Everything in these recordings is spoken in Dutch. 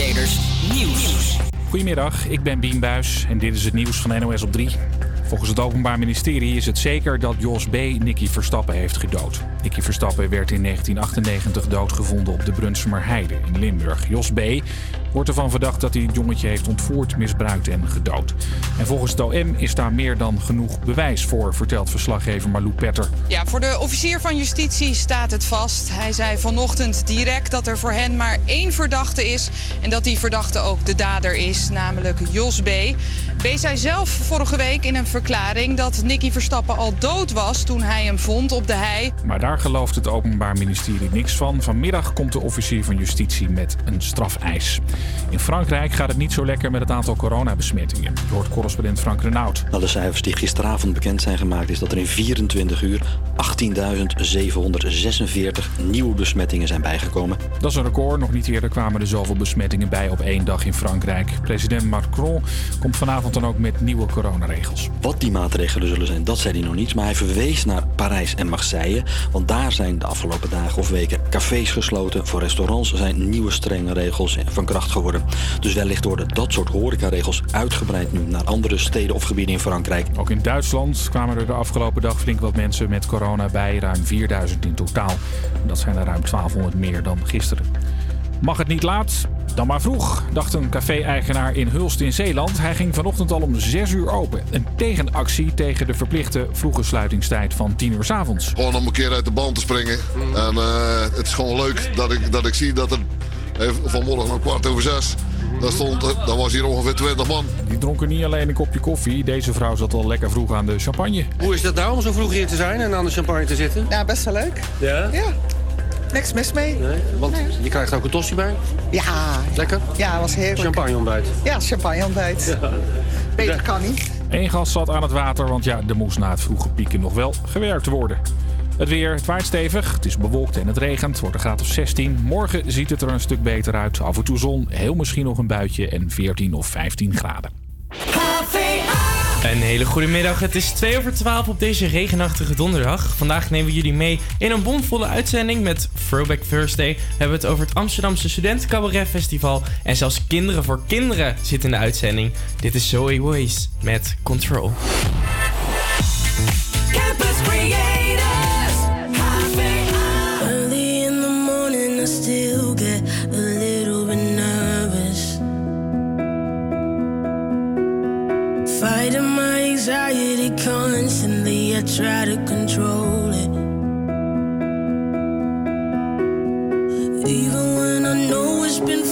Nieuws. Goedemiddag, ik ben Bien Buis en dit is het nieuws van NOS op 3. Volgens het Openbaar Ministerie is het zeker dat Jos B. Nicky Verstappen heeft gedood. Nicky Verstappen werd in 1998 doodgevonden op de Brunsumer Heide in Limburg. Jos B. wordt ervan verdacht dat hij het jongetje heeft ontvoerd, misbruikt en gedood. En volgens het OM is daar meer dan genoeg bewijs voor, vertelt verslaggever Malou Petter. Ja, voor de officier van justitie staat het vast. Hij zei vanochtend direct dat er voor hen maar één verdachte is. En dat die verdachte ook de dader is, namelijk Jos B. B zei zelf vorige week in een verklaring dat Nicky Verstappen al dood was toen hij hem vond op de hei. Maar daar gelooft het Openbaar Ministerie niks van. Vanmiddag komt de officier van justitie met een strafeis. In Frankrijk gaat het niet zo lekker met het aantal coronabesmettingen. Je hoort correspondent Frank Renaud. Nou, de cijfers die gisteravond bekend zijn gemaakt, is dat er in 24 uur 18.746 nieuwe besmettingen zijn bijgekomen. Dat is een record. Nog niet eerder kwamen er zoveel besmettingen bij op één dag in Frankrijk. President Macron komt vanavond dan ook met nieuwe coronaregels. Wat die maatregelen zullen zijn, dat zei hij nog niet. Maar hij verwees naar Parijs en Marseille. Want daar zijn de afgelopen dagen of weken cafés gesloten. Voor restaurants zijn nieuwe strenge regels van kracht geworden. Dus wellicht worden dat soort horecaregels uitgebreid nu naar andere steden of gebieden in Frankrijk. Ook in Duitsland kwamen er de afgelopen dag flink wat mensen met corona bij. Ruim 4000 in totaal. Dat zijn er ruim 1200 meer dan gisteren. Mag het niet laat? Dan maar vroeg, dacht een café-eigenaar in Hulst in Zeeland. Hij ging vanochtend al om 6 uur open. Een tegenactie tegen de verplichte vroege sluitingstijd van 10 uur s avonds. Gewoon om een keer uit de band te springen. En eh, het is gewoon leuk dat ik, dat ik zie dat er vanmorgen om kwart over zes. Daar, stond, daar was hier ongeveer 20 man. Die dronken niet alleen een kopje koffie. Deze vrouw zat al lekker vroeg aan de champagne. Hoe is dat nou om zo vroeg hier te zijn en aan de champagne te zitten? Ja, best wel leuk. Ja? Ja. Niks mis mee. Nee, want je krijgt er ook een tosti bij. Ja. Lekker? Ja, was heerlijk. Champagne ontbijt. Ja, champagne ontbijt. Beter kan niet. Eén gast zat aan het water, want ja, er moest na het vroege pieken nog wel gewerkt worden. Het weer, het waait stevig, het is bewolkt en het regent, het wordt een graad of 16. Morgen ziet het er een stuk beter uit. Af en toe zon, heel misschien nog een buitje en 14 of 15 graden. Een hele goede middag. Het is 2 over 12 op deze regenachtige donderdag. Vandaag nemen we jullie mee in een bomvolle uitzending met Throwback Thursday. We hebben het over het Amsterdamse Studenten Cabaret Festival. En zelfs Kinderen voor Kinderen zit in de uitzending. Dit is Zoe Ways met Control. Anxiety constantly, I try to control it. Even when I know it's been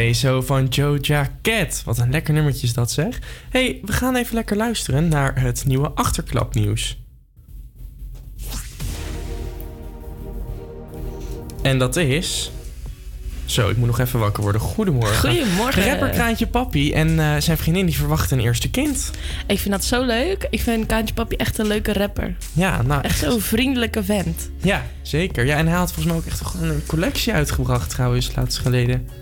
Say So van Joja Cat. Wat een lekker nummertje is dat zeg. hey, we gaan even lekker luisteren naar het nieuwe achterklapnieuws. En dat is... Zo, ik moet nog even wakker worden. Goedemorgen. Goedemorgen. Rapper Kraantje Papi en eh, zijn vriendin die verwachten een eerste kind. Ik vind dat zo leuk. Ik vind Kaantje Papi echt een leuke rapper. Ja, nou... Echt zo'n vriendelijke vent. Ja, zeker. Ja, en hij had volgens mij ook echt een collectie uitgebracht trouwens, laatst geleden.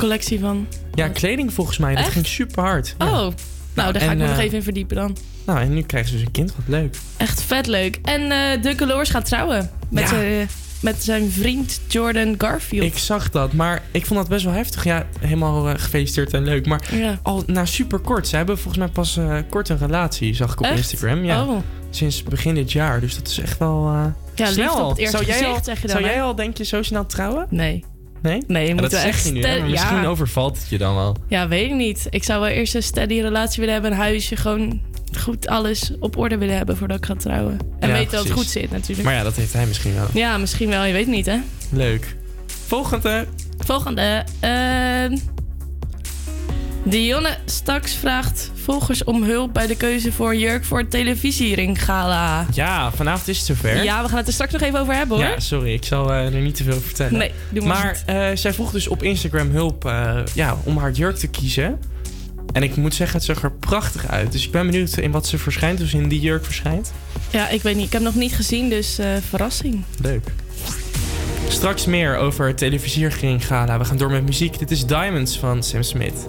Collectie van... Ja, kleding volgens mij. Dat Echt? ging super hard. Oh, nou, daar ga en, ik me nog eh, even in verdiepen dan. Nou, en nu krijgen ze dus een kind. Wat leuk. Echt vet leuk. En eh De Colors gaat trouwen. Met, Ja. zijn, met zijn vriend Jordan Garfield. Ik zag dat, maar ik vond dat best wel heftig. Ja, helemaal eh, gefeliciteerd en leuk. Maar Ja. al na super kort. Ze hebben volgens mij pas eh, kort een relatie, zag ik op Echt? Instagram. Ja. Oh. Sinds begin dit jaar. Dus dat is echt wel eh Ja, snel. liefde op het eerste zou jij gezicht, al, zeg je dan, Zou hè? jij al, denk je, zo snel trouwen? Nee. Nee? Nee, je moet dat wel zeg echt je nu, hè, ste- maar misschien ja. overvalt het je dan wel. Ja, weet ik niet. Ik zou wel eerst een steady relatie willen hebben, een huisje, gewoon goed alles op orde willen hebben voordat ik ga trouwen. En Ja, weten dat het goed zit natuurlijk. Maar ja, dat heeft hij misschien wel. Ja, misschien wel, je weet het niet hè. Leuk. Volgende. Volgende. ehm Dionne Staks vraagt volgers om hulp bij de keuze voor jurk voor het televisieringgala. Ja, vanavond is het zover. Ja, we gaan het er straks nog even over hebben hoor. Ja, sorry, ik zal eh, er niet te veel over vertellen. Nee, doe maar Maar eh, zij vroeg dus op Instagram hulp eh, ja, om haar jurk te kiezen. En ik moet zeggen, het zag er prachtig uit. Dus ik ben benieuwd in wat ze verschijnt, dus in die jurk verschijnt. Ja, ik weet niet. Ik heb nog niet gezien, dus verrassing. Leuk. Straks meer over het gala. We gaan door met muziek. Dit is Diamonds van Sam Smith.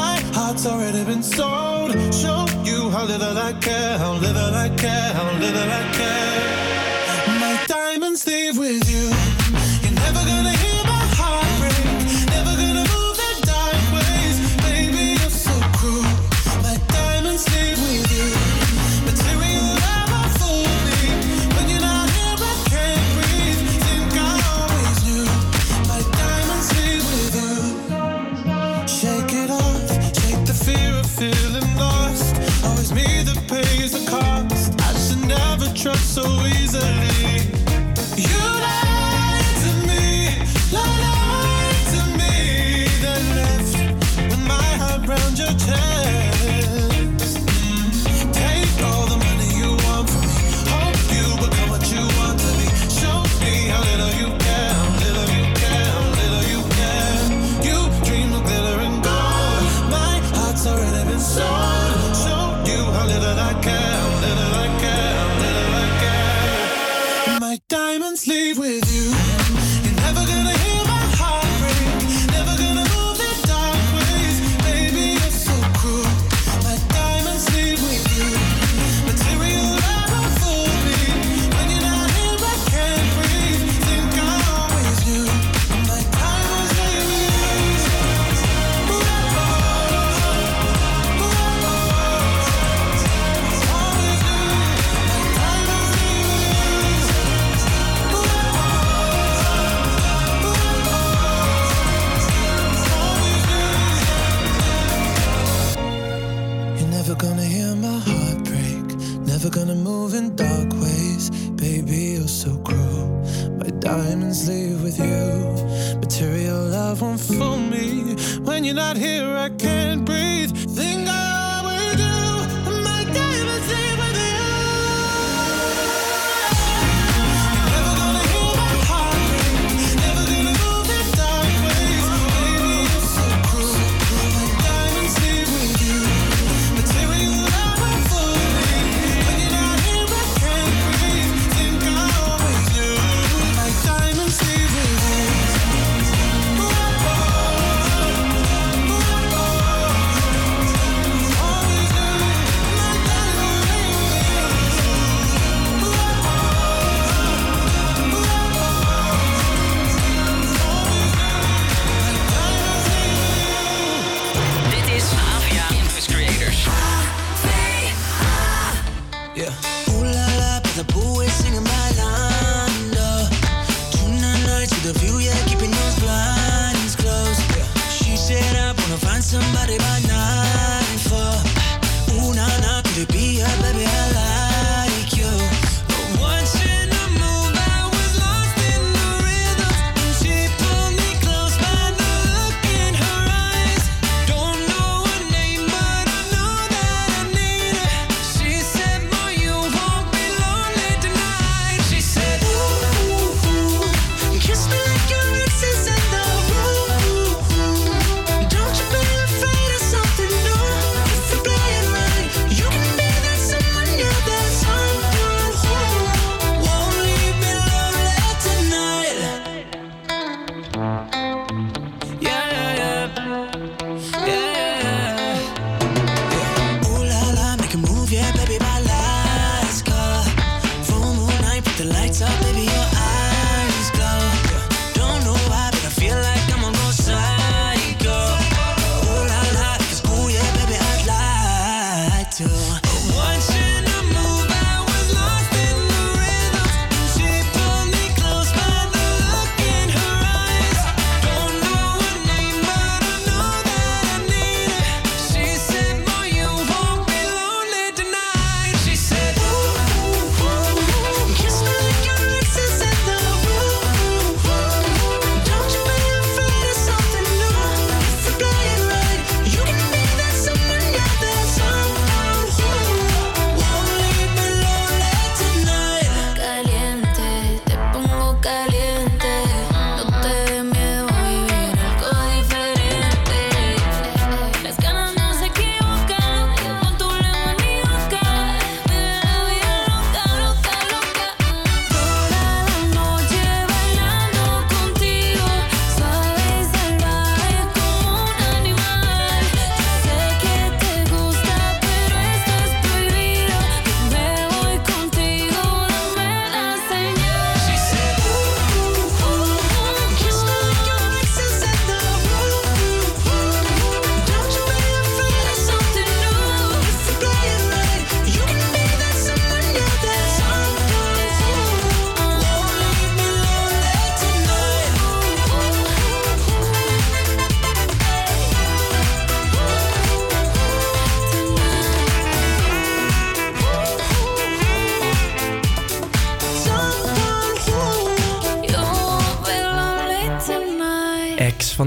My heart's already been sold. Show you how little I care, how little I care, how little I care. My diamonds leave with you. You're never gonna trust so easily.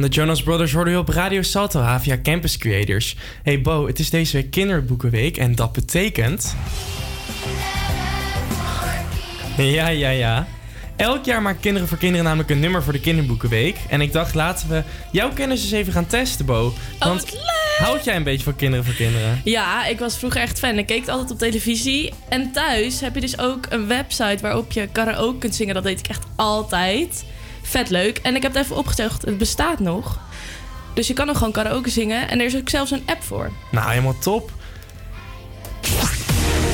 De Jonas Brothers hoorde je op Radio Salto Havia Campus Creators. Hey Bo, het is deze week Kinderboekenweek en dat betekent... Ja, ja, ja. Elk jaar maakt Kinderen voor Kinderen namelijk een nummer voor de Kinderboekenweek. En ik dacht, laten we jouw kennis eens even gaan testen, Bo. Want houd jij een beetje van Kinderen voor Kinderen? Ja, ik was vroeger echt fan. Ik keek het altijd op televisie. En thuis heb je dus ook een website waarop je karaoke kunt zingen. Dat deed ik echt altijd. Vet leuk. En ik heb het even opgezocht. Het bestaat nog. Dus je kan nog gewoon karaoke zingen. En er is ook zelfs een app voor. Nou, helemaal top.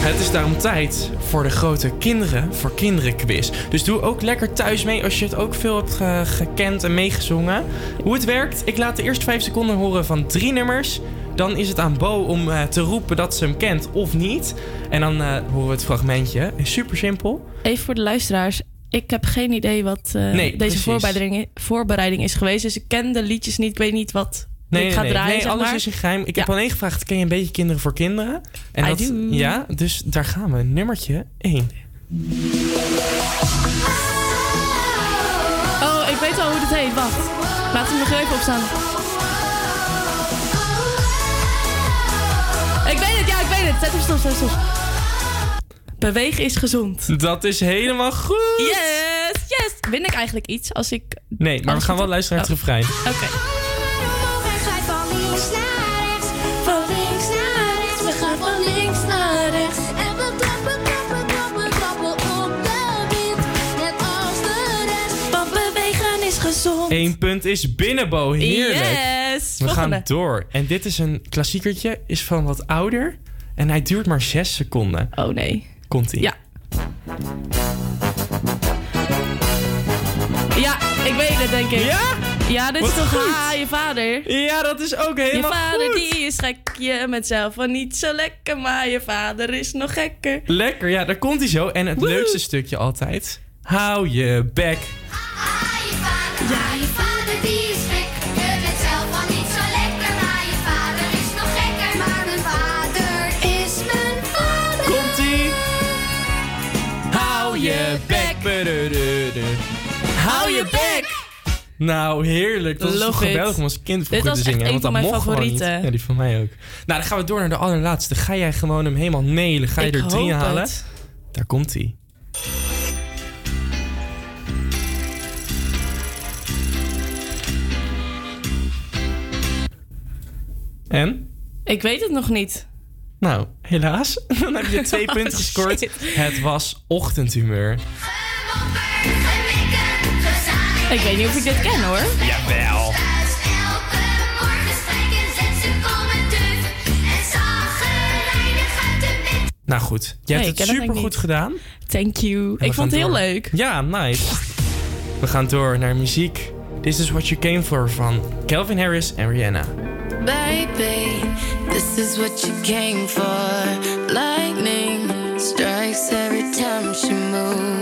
Het is daarom tijd voor de grote Kinderen voor Kinderen quiz. Dus doe ook lekker thuis mee als je het ook veel hebt ge- gekend en meegezongen. Hoe het werkt, ik laat de eerste vijf seconden horen van drie nummers. Dan is het aan Bo om eh, te roepen dat ze hem kent of niet. En dan eh, horen we het fragmentje. Super simpel. Even voor de luisteraars. Ik heb geen idee wat eh, Nee, deze voorbereiding, voorbereiding is geweest. Dus ik ken de liedjes niet. Ik weet niet wat Nee, ik ga nee, draaien. nee, zeg alles maar. is een geheim. Ik heb alleen gevraagd, ken je een beetje Kinderen voor Kinderen? En I dat, do. Ja, dus daar gaan we. Nummertje 1. Oh, ik weet al hoe het heet. Wacht. Laat hem nog even opstaan. Ik weet het, ja, ik weet het. Zet hem stop, zet hem stop. Bewegen is gezond. Dat is helemaal goed. Yes, yes. Win ik eigenlijk iets als ik... Nee, maar we gaan wel luisteren naar het refrein. Oké. Van links naar rechts, van links naar rechts, we gaan van links naar rechts. En we klappen, klappen, klappen, klappen op de wind, net als de rest. Want bewegen is gezond. Eén punt is binnen, Bo. Heerlijk. Yes. We Volgende. gaan door. En dit is een klassiekertje, is van wat ouder. En hij duurt maar 6 seconden. Oh nee. Komt ie? Ja. Ja, ik weet het, denk ik. Ja? Ja, dit Wat is toch goed. ha, je vader? Ja, dat is ook Je helemaal vader goed. die is gek, je bent zelf wel niet zo lekker, maar je vader is nog gekker. Lekker, ja, daar komt hij zo. En het leukste stukje altijd. Hou je bek. Hou je bek. Nou, heerlijk. Dat is toch geweldig om als kind vroeger was te zingen. want dat mijn mocht niet. favorieten. Ja, die van mij ook. Nou, dan gaan we door naar de allerlaatste. Ga jij gewoon hem helemaal nelen? Ga je Ik er drie halen? het. Daar komt hij. En? Ik weet het nog niet. Nou, helaas. Dan heb je twee punten gescoord. Shit. Het was ochtendhumeur. Ik weet niet of ik dit ken hoor. Jawel. Nou goed, je hebt het super goed gedaan. Thank you. Ik vond het heel door. leuk. Ja, nice. We gaan door naar muziek. This is what you came for van Calvin Harris en Rihanna. Baby, this is what you came for. Lightning strikes every time she moves.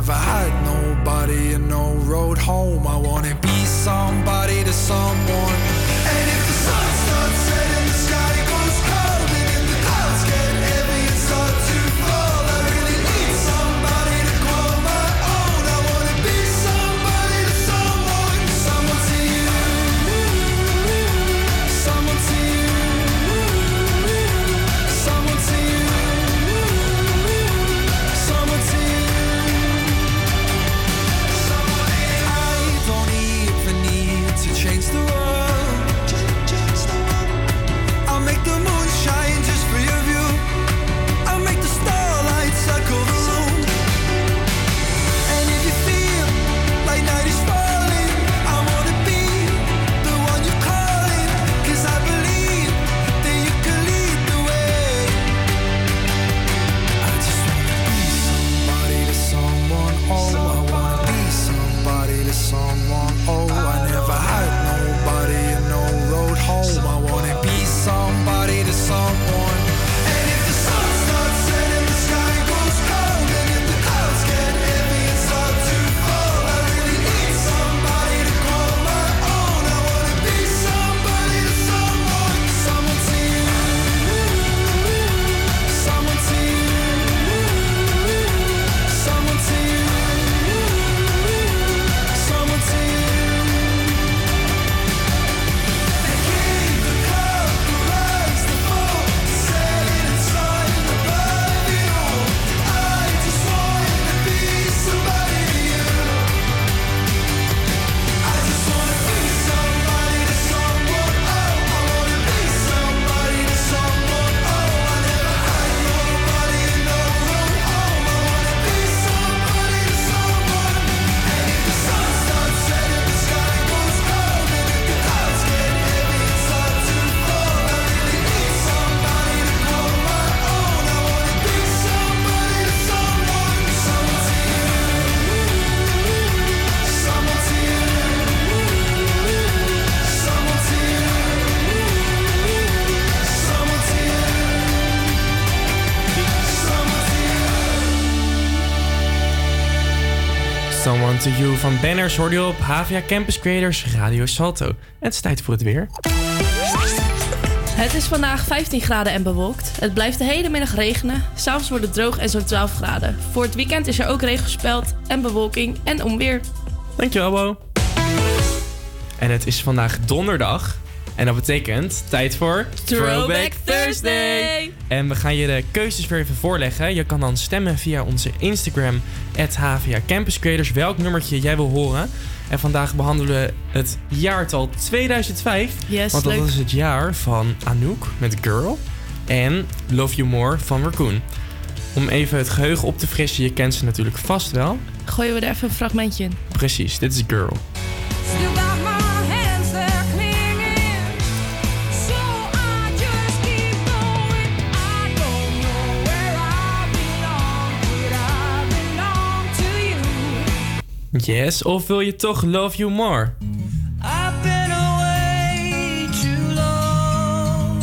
never had nobody and no road home. I wanna be somebody to someone van Banners hoorde je op Havia Campus Creators Radio Salto. Het is tijd voor het weer. Het is vandaag 15 graden en bewolkt. Het blijft de hele middag regenen. S'avonds wordt het droog en zo 12 graden. Voor het weekend is er ook regen gespeld en bewolking en onweer. Dankjewel, Bo. En het is vandaag donderdag en dat betekent tijd voor Throwback, Thursday. En we gaan je de keuzes weer even voorleggen. Je kan dan stemmen via onze Instagram, HVA Campus Creators, welk nummertje jij wil horen. En vandaag behandelen we het jaartal 2005. Want dat is het jaar van Anouk met Girl en Love You More van Raccoon. Om even het geheugen op te frissen, je kent ze natuurlijk vast wel. Gooien we er even een fragmentje in. Precies, dit is Girl. Yes, of wil je toch Love You More? I've been away too long.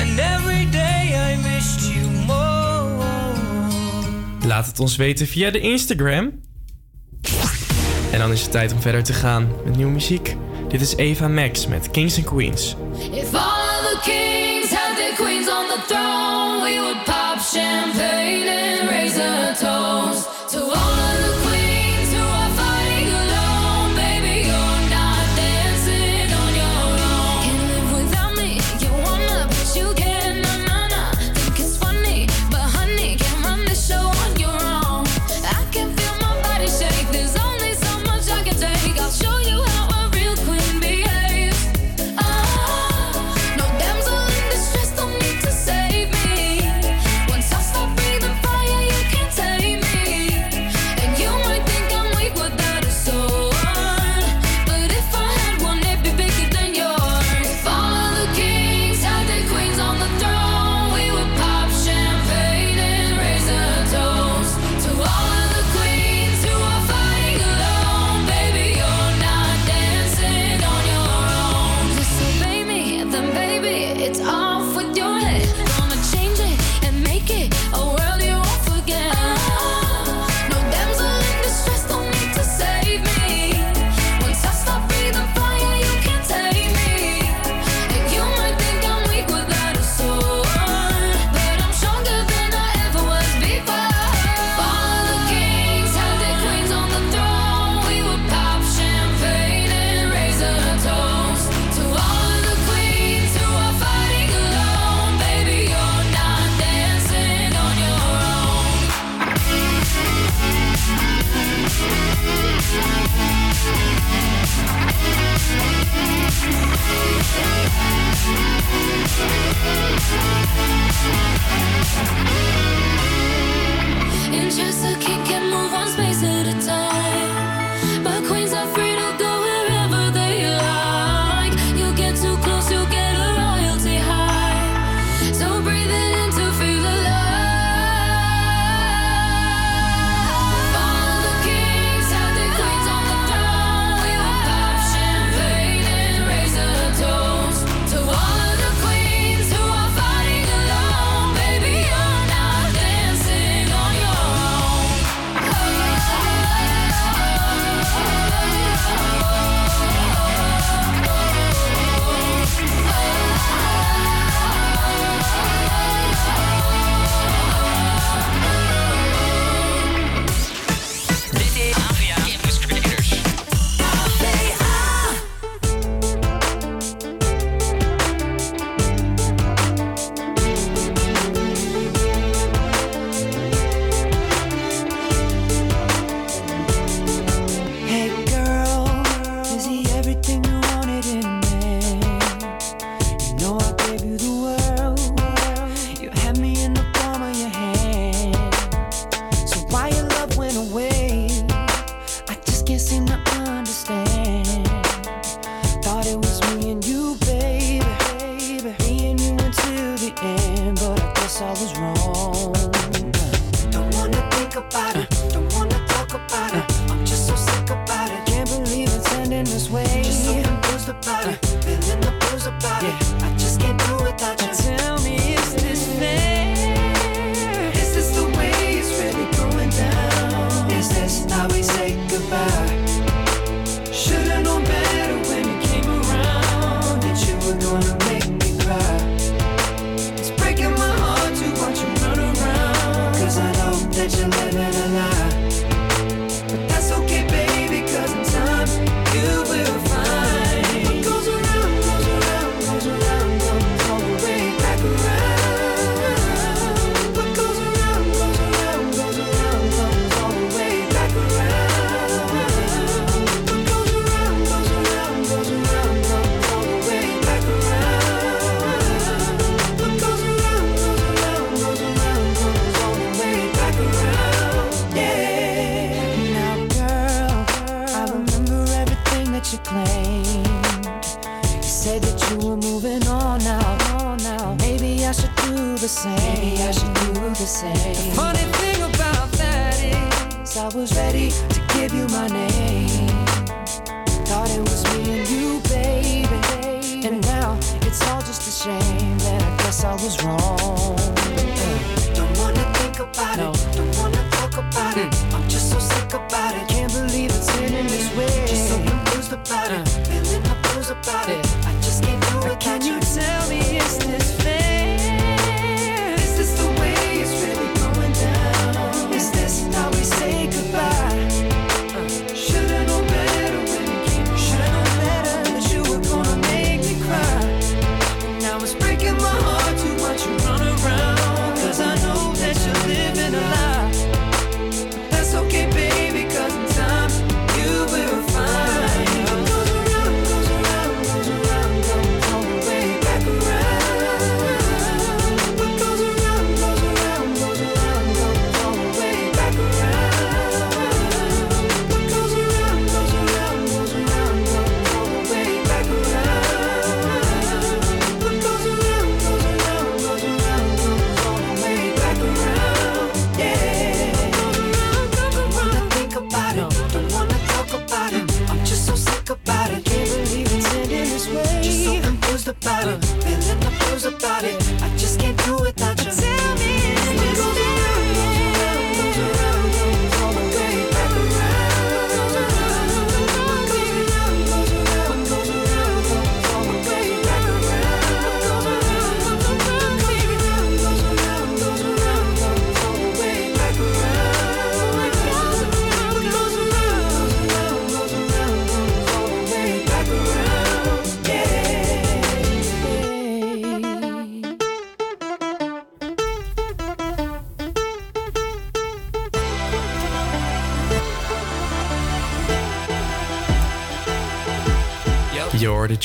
And every day I you more. Laat het ons weten via de Instagram. En dan is het tijd om verder te gaan met nieuwe muziek. Dit is Eva Max met Kings and Queens. If all the kings had their queens on the throne, we would pop champagne and raise a toast.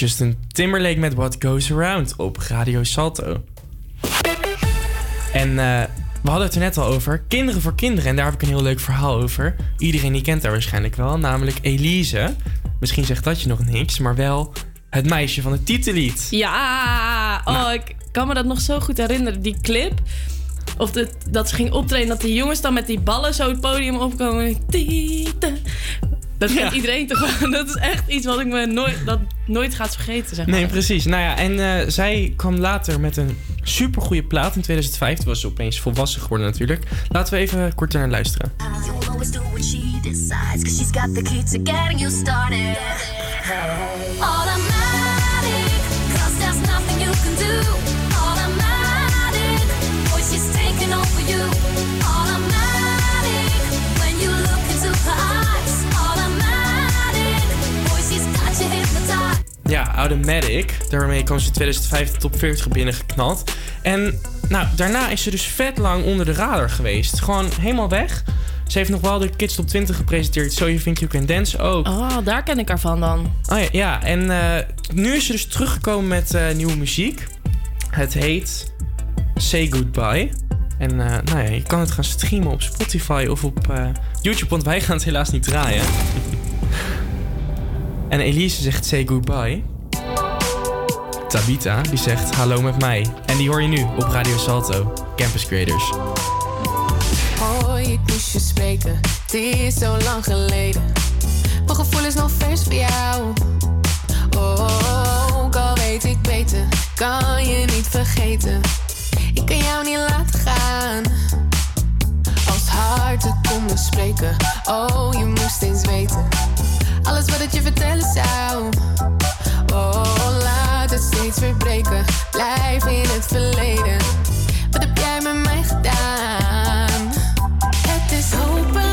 Justin Timberlake met What Goes Around op Radio Salto. En eh, we hadden het er net al over. Kinderen voor kinderen. En daar heb ik een heel leuk verhaal over. Iedereen die kent haar waarschijnlijk wel. Namelijk Elise. Misschien zegt dat je nog niks. Maar wel het meisje van het titellied. Ja, oh, ik kan me dat nog zo goed herinneren. Die clip. Of de, dat ze ging optreden, dat die jongens dan met die ballen zo het podium opkomen. Tieten. Dat kent iedereen toch wel. Dat is echt iets wat ik me nooit, dat nooit gaat vergeten, zeg maar. Nee, precies. Nou ja, en eh, zij kwam later met een supergoeie plaat in 2005. Toen was ze opeens volwassen geworden natuurlijk. Laten we even kort naar luisteren. Automatic, cause there's nothing you can do. Automatic. Daarmee kwam ze in 2005 de top 40 binnengeknald. En nou, daarna is ze dus vet lang onder de radar geweest. Gewoon helemaal weg. Ze heeft nog wel de Kids Top 20 gepresenteerd. So You Think You Can Dance ook. Oh, daar ken ik haar van dan. Oh ja, ja. en eh, nu is ze dus teruggekomen met eh, nieuwe muziek. Het heet Say Goodbye. En eh, nou ja, je kan het gaan streamen op Spotify of op YouTube, want wij gaan het helaas niet draaien. en Elise zegt Say Goodbye. Tabita, die zegt hallo met mij. En die hoor je nu op Radio Salto, Campus Creators. Hoi, ik moest je spreken. Het is zo lang geleden. Mijn gevoel is nog vers voor jou. Oh, ook al weet ik beter, kan je niet vergeten. Ik kan jou niet laten gaan. Als harten konden spreken. Oh, je moest eens weten. Alles wat ik je vertellen zou. Oh, het steeds weer breken. Blijf in het verleden. Wat heb jij met mij gedaan? Het is hopeloos,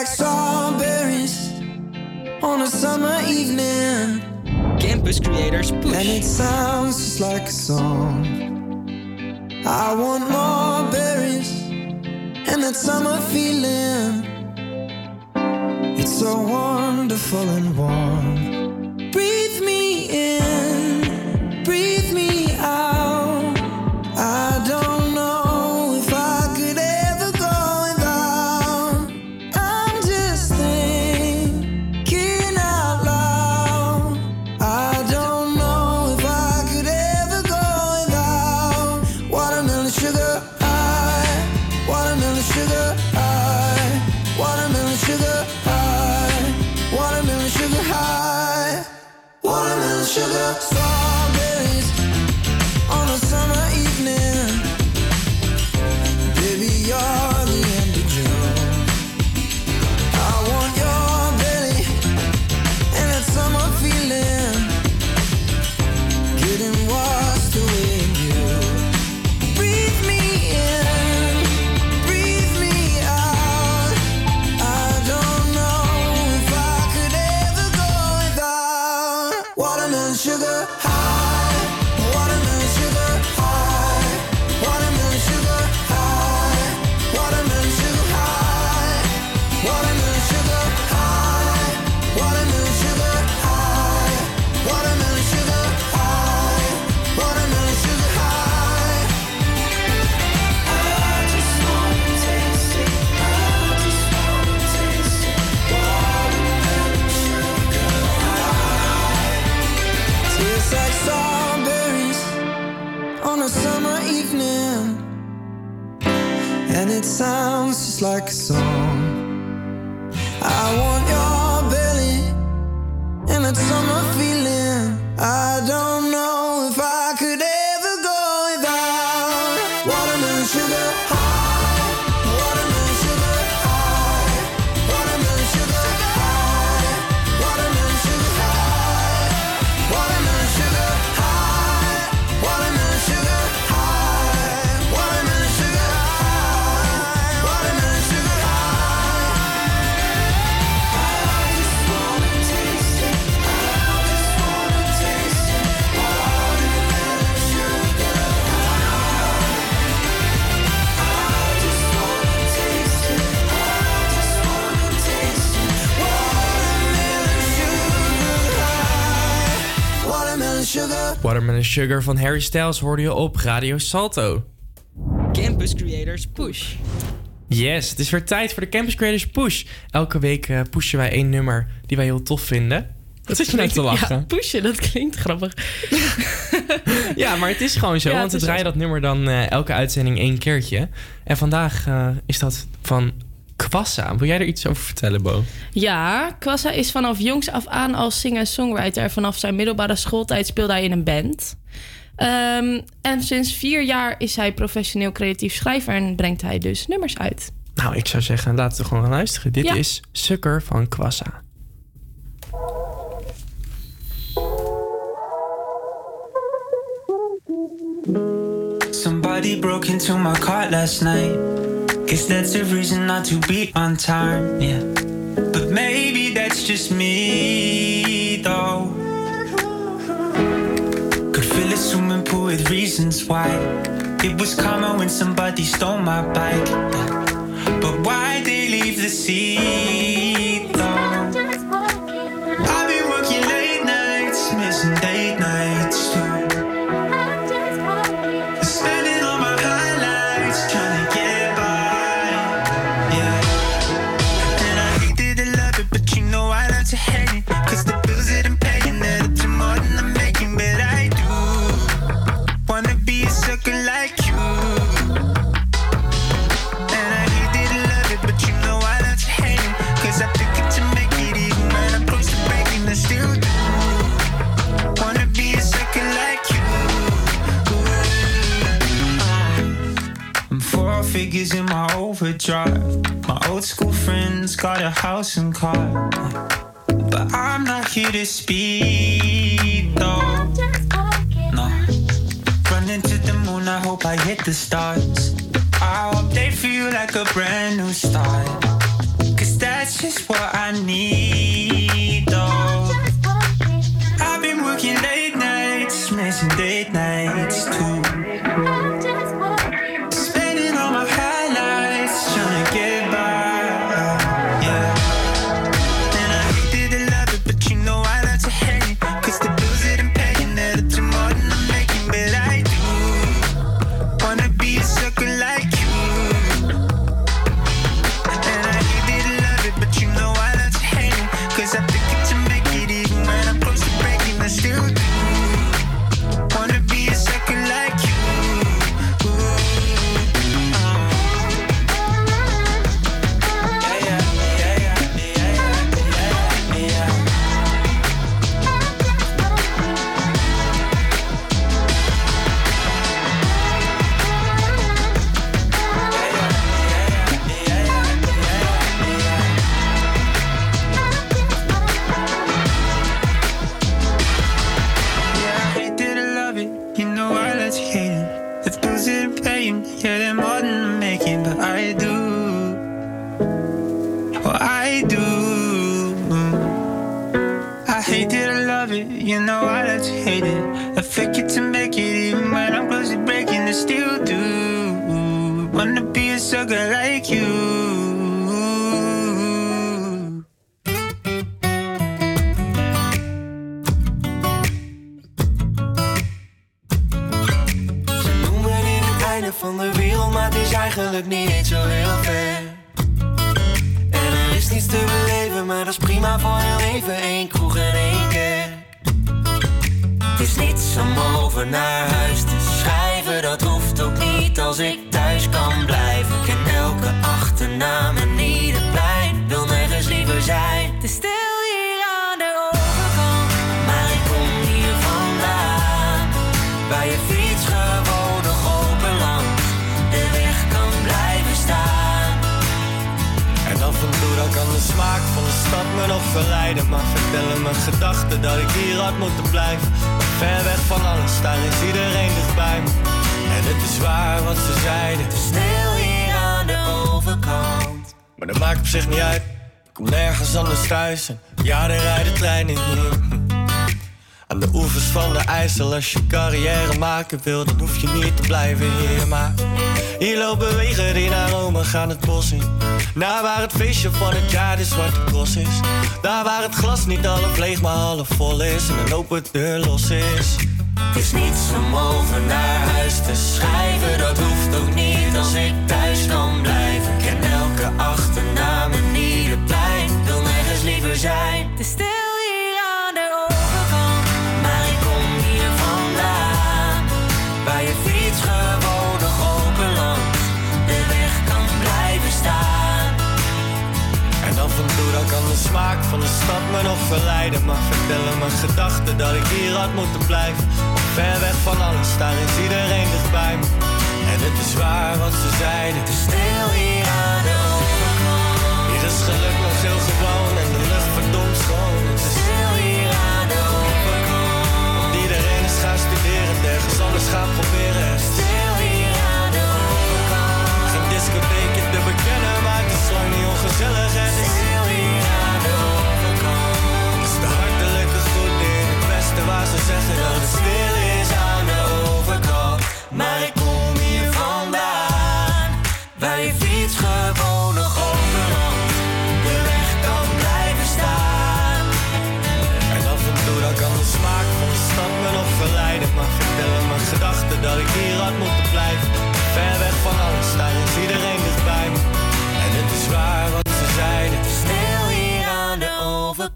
like strawberries on a summer evening. Campus Creators Push. And it sounds just like a song. I want more berries and that summer feeling. It's so wonderful and warm. Sugar van Harry Styles hoorde je op Radio Salto. Campus Creators Push. Yes, het is weer tijd voor de Campus Creators Push. Elke week eh, pushen wij één nummer die wij heel tof vinden. Wat zit je nou te lachen? Ja, pushen, dat klinkt grappig. Ja, maar het is gewoon zo. Ja, want we draaien dat nummer dan eh, elke uitzending één keertje. En vandaag eh, is dat van Kwassa. Wil jij er iets over vertellen, Bo? Ja, Kwassa is vanaf jongs af aan als singer-songwriter. Vanaf zijn middelbare schooltijd speelde hij in een band. Ehm, en sinds vier jaar is hij professioneel creatief schrijver en brengt hij dus nummers uit. Nou, ik zou zeggen, laten we gewoon gaan luisteren. Dit Ja. is Sukker van Kwassa. Somebody broke into my car last night. Guess that's a reason not to be on time, yeah. But maybe that's just me, though. Could fill a swimming pool with reasons why. It was karma when somebody stole my bike. yeah. But why they leave the seat, overdrive. My old school friends got a house and car. But I'm not here to speed, though. No. Running to the moon, I hope I hit the stars. I hope they feel like a brand new start. Cause that's just what I need, kan de smaak van de stad me nog verleiden. Maar vertellen mijn gedachten dat ik hier had moeten blijven. Ver weg van alles, daar is iedereen dichtbij me. En het is waar wat ze zeiden. Stil hier aan de overkant. Maar dat maakt op zich niet uit. Ik kom nergens anders thuis. En ja, er rijden treinen hier Aan de oevers van de IJssel Als je carrière maken wil, dan hoef je niet te blijven hier Maar hier lopen wegen die naar Rome gaan het bos in. Naar waar het feestje van het jaar de zwarte cross is. Daar waar het glas niet half leeg maar half vol is. En een open deur los is. Het is niets om over naar huis te schrijven, dat hoeft ook niet als ik thuis kan blijven. Ik ken elke achternaam en ieder plein, wil nergens liever zijn. Smaak van de stad me nog verleiden. Maar vertellen mijn gedachten dat ik hier had moeten blijven. Ver weg van alles, daar is iedereen dichtbij me. En het is waar wat ze zeiden. Het is stil hier aan de overkant. Hier is geluk nog heel gewoon en de lucht verdomd schoon. Het is stil hier aan de overkant. Want iedereen is gaan studeren, ergens anders gaan proberen. Stil hier aan de overkant. Geen discotheekje te bekennen, maar het is lang niet ongezellig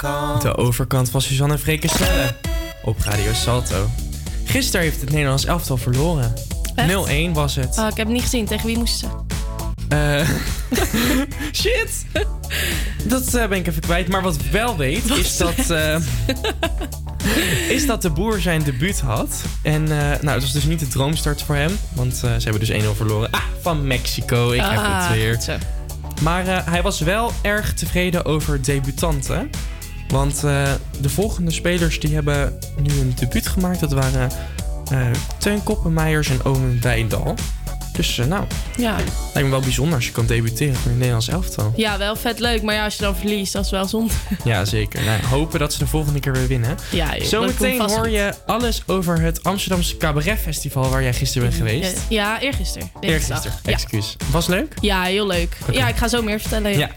overkant. De overkant van Suzanne Frekenselle op Radio Salto. Gisteren heeft het Nederlands elftal verloren. 0-1 was het. Oh, ik heb het niet gezien. Tegen wie moesten ze? Eh, shit! Dat eh, ben ik even kwijt. Maar wat ik wel weet, is dat, eh, is dat de boer zijn debuut had. En nou, dat was dus niet de droomstart voor hem. Want ze hebben dus 1-0 verloren. Ah, van Mexico. Ik heb Ah, het weer. Maar hij was wel erg tevreden over debutanten. Want eh, de volgende spelers die hebben nu een debuut gemaakt. Dat waren eh Teun Koppenmeijers en Omen Wijndal. Dus eh, nou, Ja. lijkt me wel bijzonder als je kan debuteren voor het Nederlands elftal. ja, wel vet leuk. Maar ja, als je dan verliest, dat is wel zonde. Ja, zeker. Nou, hopen dat ze de volgende keer weer winnen. Ja, joh, Zometeen hoor je alles over het Amsterdamse Cabaret Festival waar jij gisteren bent geweest. Ja, eergisteren. Eergisteren. Ja. excuus. Was leuk? ja, heel leuk. Ja, ik ga zo meer vertellen. Ja.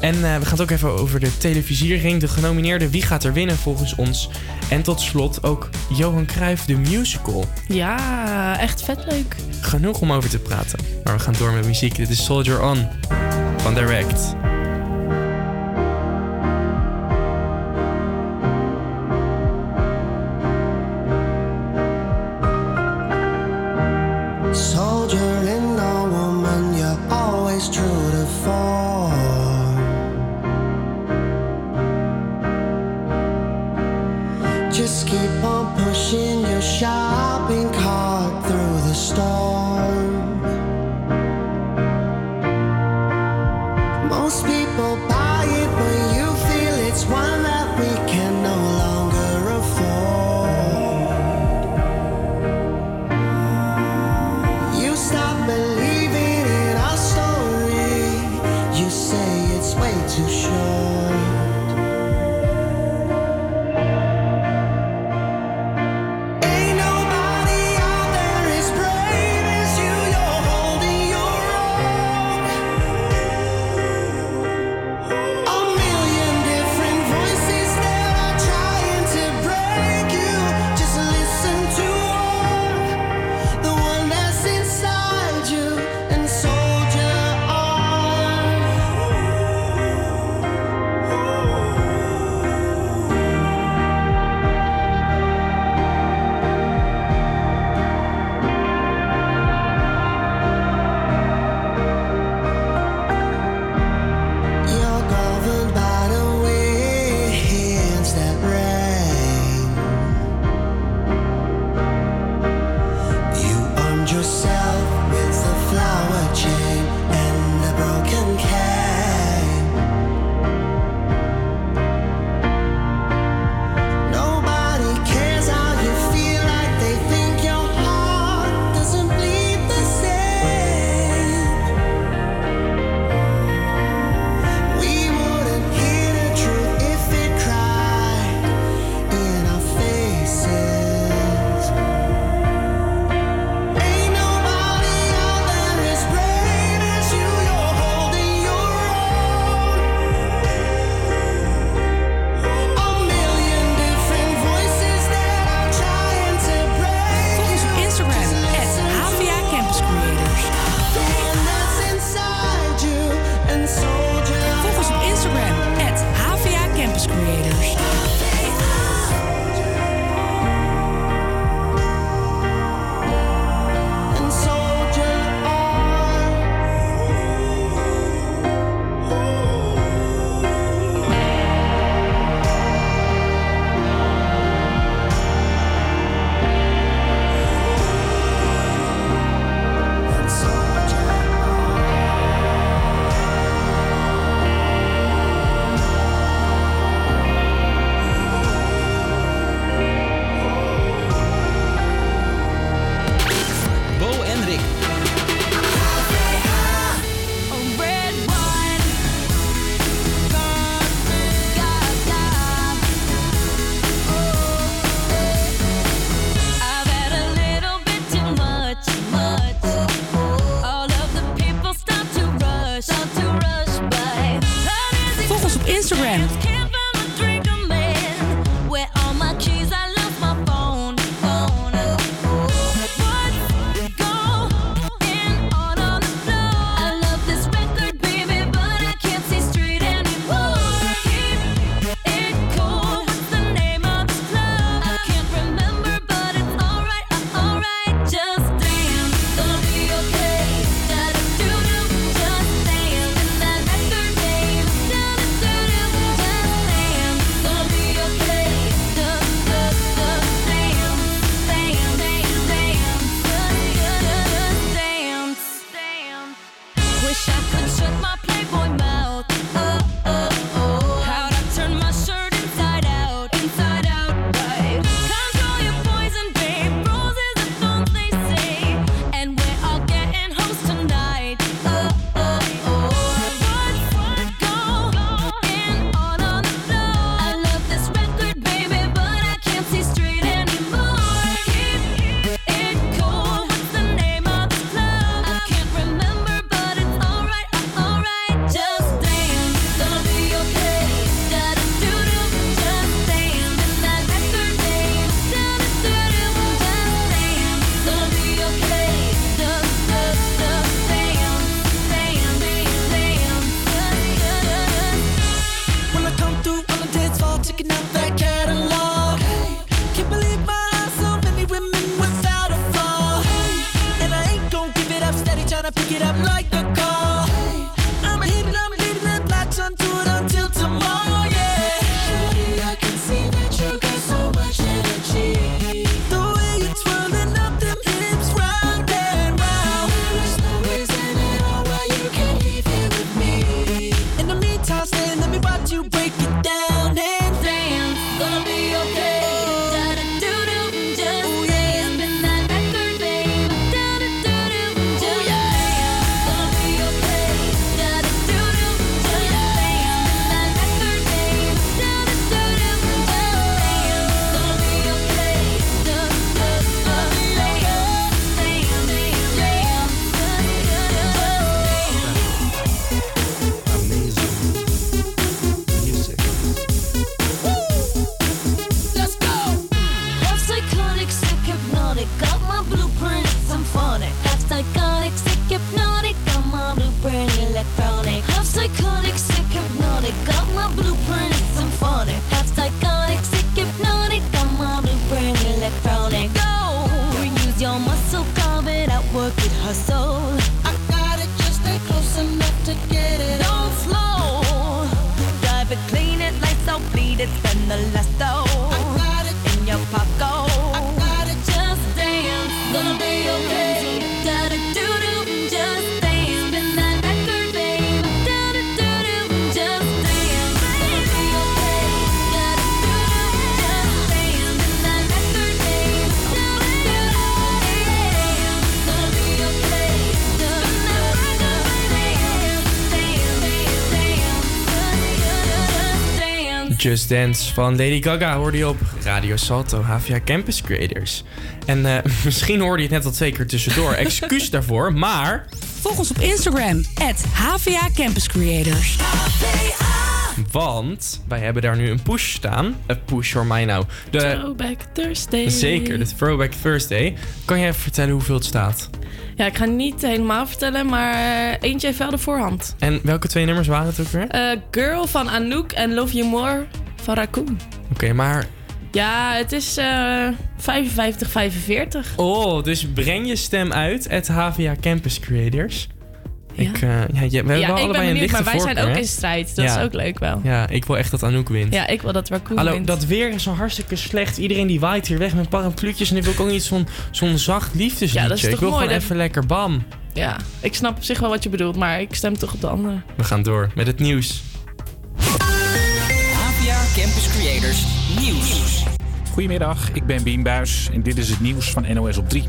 En eh, we gaan het ook even over de televisiering, de genomineerden, wie gaat er winnen volgens ons. En tot slot ook Johan Cruijff, de musical. Ja, echt vet leuk. Genoeg om over te praten. Maar we gaan door met muziek. Dit is Soldier On van Direct. Buy it, but you feel it's one that we can just dance. Van Lady Gaga hoorde je op Radio Salto, HVA Campus Creators. En eh, misschien hoorde je het net al twee keer tussendoor. Excuus daarvoor, maar... Volg ons op Instagram, HVA Campus Creators. Want wij hebben daar nu een push staan. Een push voor mij nou. De, Throwback Thursday. zeker, de Throwback Thursday. Kan jij even vertellen hoeveel het staat? Ja, ik ga niet helemaal vertellen, maar eentje heeft wel de voorhand. En welke twee nummers waren het ook weer? Oké, Eh, Girl van Anouk en Love You More van Raccoon. maar... Ja, het is eh 55, 45. Oh, dus breng je stem uit, at HVA Campus Creators. Ik, eh, ja, je- we hebben wel ik allebei ben een lichte maar wij zijn ook hè? in strijd. Dat Ja. is ook leuk wel. Ja, ik wil echt dat Anouk wint. Ja, ik wil dat Raccoon Hallo, wint. dat weer is zo hartstikke slecht. Iedereen die waait hier weg met parapluutjes. En ik wil ook niet zo'n zo'n zacht liefdesliedje. Ja, dat is toch ik wil mooi, gewoon dat- even lekker bam. Ja, ik snap op zich wel wat je bedoelt, maar ik stem toch op de andere. We gaan door met het nieuws. APA Campus Creators Nieuws. Goedemiddag, ik ben Bien Buis en dit is het nieuws van NOS op 3.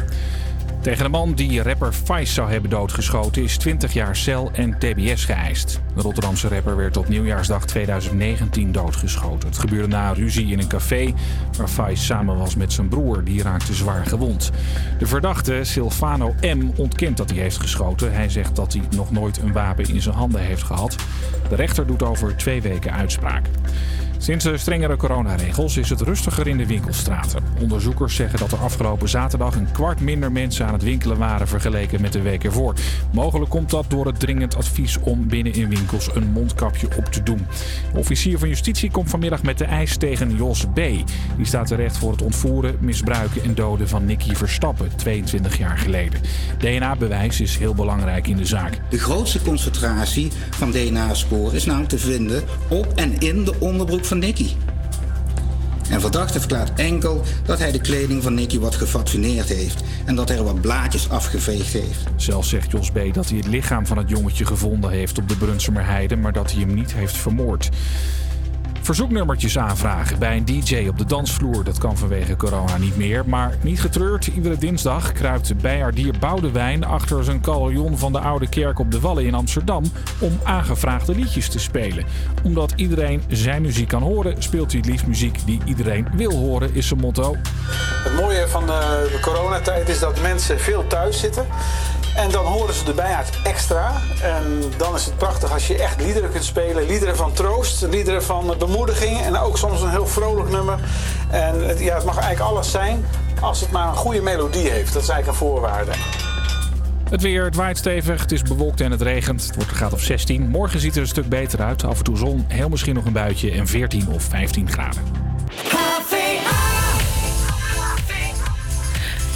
Tegen de man die rapper Vice zou hebben doodgeschoten is 20 jaar cel en tbs geëist. De Rotterdamse rapper werd op nieuwjaarsdag 2019 doodgeschoten. Het gebeurde na een ruzie in een café waar Vice samen was met zijn broer. Die raakte zwaar gewond. De verdachte Silvano M. ontkent dat hij heeft geschoten. Hij zegt dat hij nog nooit een wapen in zijn handen heeft gehad. De rechter doet over twee weken uitspraak. Sinds de strengere coronaregels is het rustiger in de winkelstraten. Onderzoekers zeggen dat er afgelopen zaterdag een kwart minder mensen aan het winkelen waren vergeleken met de week ervoor. Mogelijk komt dat door het dringend advies om binnen in winkels een mondkapje op te doen. De officier van justitie komt vanmiddag met de eis tegen Jos B. Die staat terecht voor het ontvoeren, misbruiken en doden van Nicky Verstappen 22 jaar geleden. DNA-bewijs is heel belangrijk in de zaak. De grootste concentratie van DNA-sporen is namelijk te vinden op en in de onderbroek van Nicky. En verdachte verklaart enkel dat hij de kleding van Nicky wat gefatineerd heeft en dat hij er wat blaadjes afgeveegd heeft. Zelf zegt Jos B. dat hij het lichaam van het jongetje gevonden heeft op de Brunsumerheide, maar dat hij hem niet heeft vermoord. Verzoeknummertjes aanvragen bij een DJ op de dansvloer. Dat kan vanwege corona niet meer. Maar niet getreurd, iedere dinsdag kruipt bijaardier Boudewijn achter zijn carillon van de Oude Kerk op de Wallen in Amsterdam om aangevraagde liedjes te spelen. Omdat iedereen zijn muziek kan horen, speelt hij het liefst muziek die iedereen wil horen, is zijn motto. Het mooie van de, de coronatijd is dat mensen veel thuis zitten. En dan horen ze de bijaard extra. En dan is het prachtig als je echt liederen kunt spelen. Liederen van troost, liederen van bemoediging. En ook soms een heel vrolijk nummer. En het, ja, het mag eigenlijk alles zijn als het maar een goede melodie heeft. Dat is eigenlijk een voorwaarde. Het weer, het waait stevig, het is bewolkt en het regent. Het wordt een graad of 16. Morgen ziet er een stuk beter uit. Af en toe zon, heel misschien nog een buitje en 14 of 15 graden.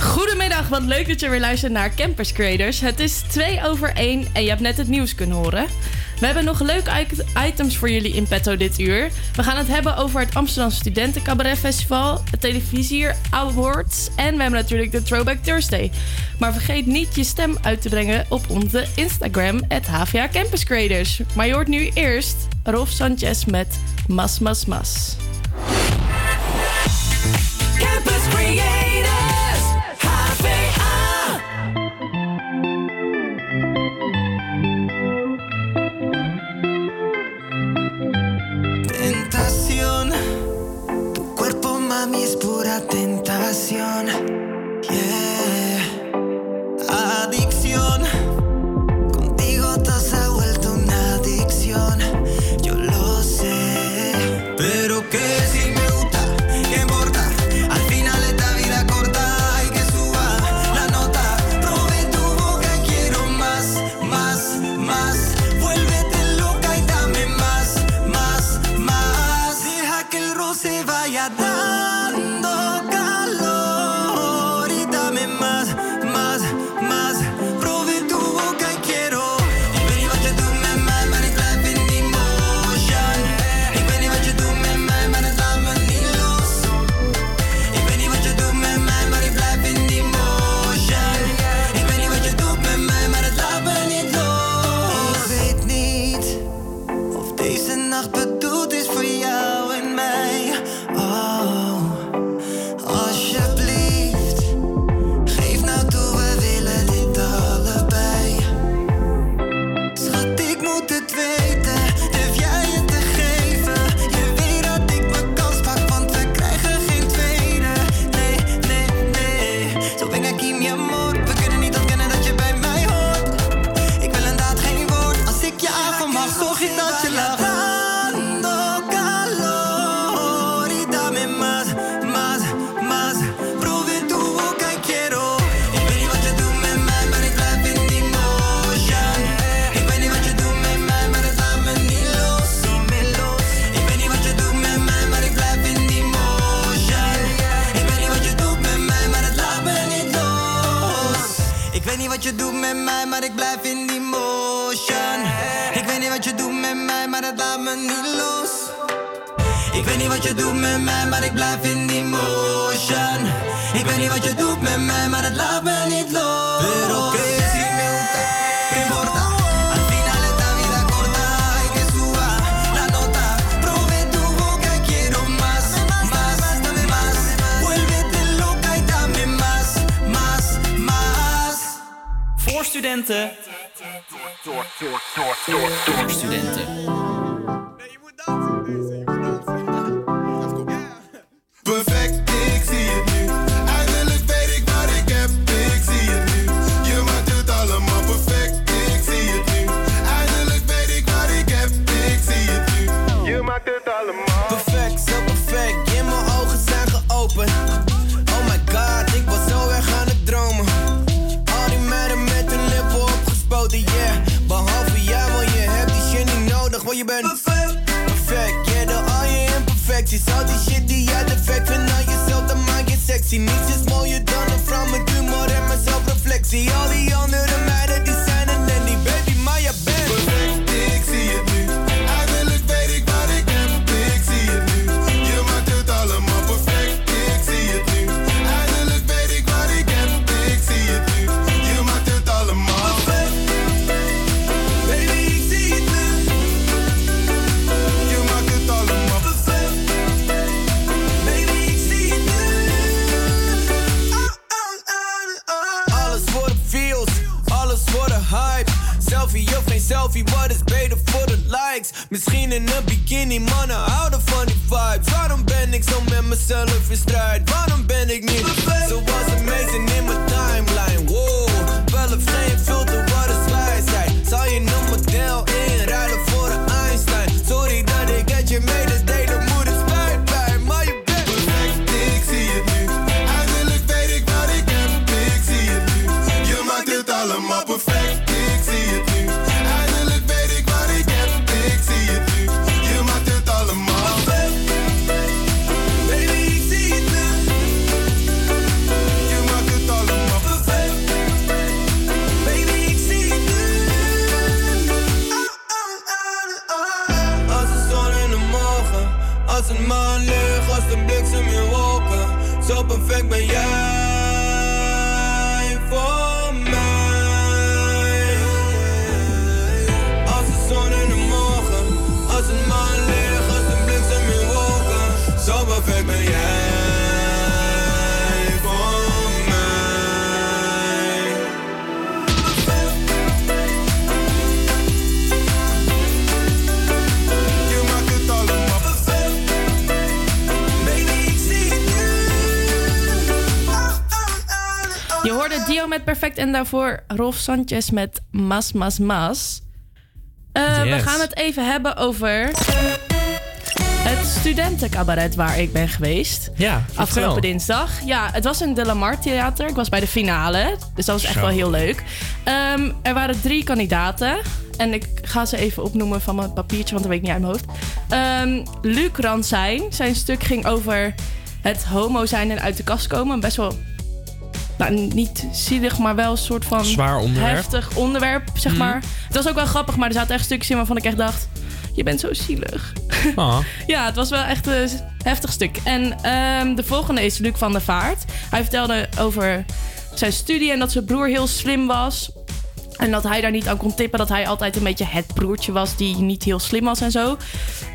Goedemiddag, wat leuk dat je weer luistert naar Campus Creators. Het is 2 over 1 en je hebt net het nieuws kunnen horen. We hebben nog leuke items voor jullie in petto dit uur. We gaan het hebben over het Amsterdam Studenten Cabaret Festival, het Televisie Awards en we hebben natuurlijk de Throwback Thursday. Maar vergeet niet je stem uit te brengen op onze Instagram, het HVA Campus Creators. Maar je hoort nu eerst Rolf Sanchez met Mas Mas Mas. Campus je doet met mij, maar ik blijf in die motion. Ik weet niet wat je doet met mij, maar het laat me niet los. Pero que si me gusta, que importa. Al final Voor studenten. Door, door, door, door, door, door studenten. Perfect en daarvoor Rolf Sanchez met Mas Mas Mas. Eh, We gaan het even hebben over het studentencabaret waar ik ben geweest. Ja. Afgelopen dinsdag. Ja, het was in de Lamar Theater. Ik was bij de finale. Dus dat was echt Zo. wel heel leuk. Ehm, er waren drie kandidaten. En ik ga ze even opnoemen van mijn papiertje, want dat weet ik niet uit mijn hoofd. Ehm, Luc Ransijn. Zijn stuk ging over het homo zijn en uit de kast komen. Best wel, nou, niet zielig, maar wel een soort van... Zwaar onderwerp. Heftig onderwerp, zeg Mhm. maar. Het was ook wel grappig, maar er zaten echt stukjes in waarvan ik echt dacht... Je bent zo zielig. Ah. Ja, het was wel echt een heftig stuk. En ehm, de volgende is Luc van der Vaart. Hij vertelde over zijn studie en dat zijn broer heel slim was. En dat hij daar niet aan kon tippen. Dat hij altijd een beetje het broertje was die niet heel slim was en zo.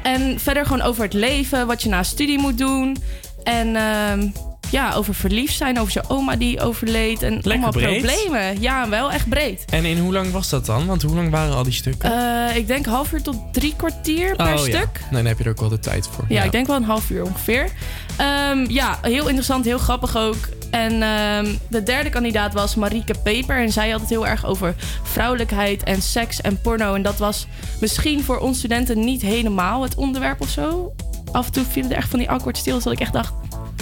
En verder gewoon over het leven, wat je na studie moet doen. En ehm, ja, over verliefd zijn, over zijn oma die overleed. En allemaal breed. problemen. Ja, wel echt breed. En in hoe lang was dat dan? Want hoe lang waren al die stukken? Eh, ik denk half uur tot drie kwartier per oh, stuk. Ja. Nee, dan heb je er ook wel de tijd voor. Ja, ik denk wel een half uur ongeveer. Ehm, ja, heel interessant, heel grappig ook. En ehm, de derde kandidaat was Marieke Peper. En zij had het heel erg over vrouwelijkheid en seks en porno. En dat was misschien voor ons studenten niet helemaal het onderwerp of zo. Af en toe vielen er echt van die awkward stiltes dat ik echt dacht...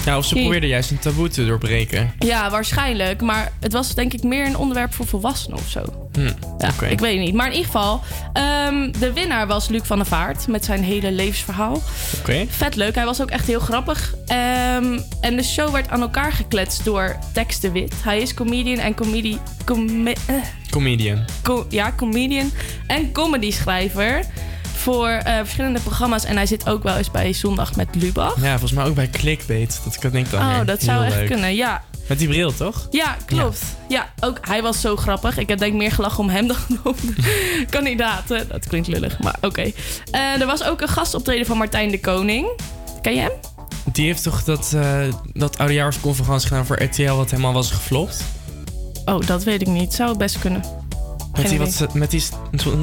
Ja, of ze Jee. probeerden juist een taboe te doorbreken. Ja, waarschijnlijk. Maar het was denk ik meer een onderwerp voor volwassenen of zo. Hm, Ja, ik weet het niet. Maar in ieder geval, ehm, de winnaar was Luc van der Vaart met zijn hele levensverhaal. Oké. Vet leuk. Hij was ook echt heel grappig. Ehm, en de show werd aan elkaar gekletst door Tex de Wit. Hij is comedian en comedie... come- eh, Comedian. co- ja, comedian en comedy schrijver voor eh, verschillende programma's. En hij zit ook wel eens bij Zondag met Lubach. Ja, volgens mij ook bij Clickbait. Dat kan ik dan Oh, dat zou echt leuk. kunnen. Ja, Met die bril, toch? ja, klopt. Ja. ook hij was zo grappig. Ik heb denk ik meer gelachen om hem dan om de kandidaten. Dat klinkt lullig, maar oké. Eh, er was ook een gastoptreden van Martijn de Koning. Ken je hem? Die heeft toch dat, eh dat oudejaarsconferentie gedaan voor RTL wat helemaal was geflopt? Oh, dat weet ik niet. Zou het best kunnen. Met die, wat, met die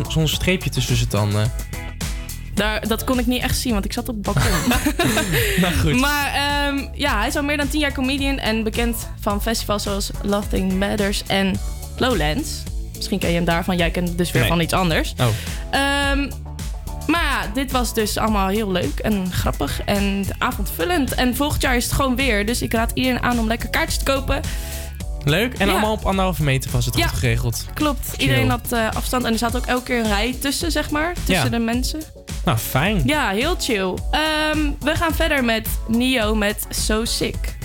zo'n streepje tussen zijn tanden. Daar, dat kon ik niet echt zien, want ik zat op het balkon. nou goed. Maar ehm, ja, hij is al meer dan tien jaar comedian en bekend van festivals zoals Nothing Matters en Lowlands. Misschien ken je hem daarvan. Jij kent dus weer Nee. van iets anders. Oh. Ehm, maar ja, dit was dus allemaal heel leuk en grappig en avondvullend. En volgend jaar is het gewoon weer. Dus ik raad iedereen aan om lekker kaartjes te kopen. Leuk. En Ja. allemaal op anderhalve meter was het Ja. goed geregeld. Klopt, Chill. iedereen had eh, afstand. En er zat ook elke keer een rij tussen, zeg maar. Tussen Ja. de mensen. Nou, fijn. Ja, heel chill. Ehm, we gaan verder met Nio met So Sick.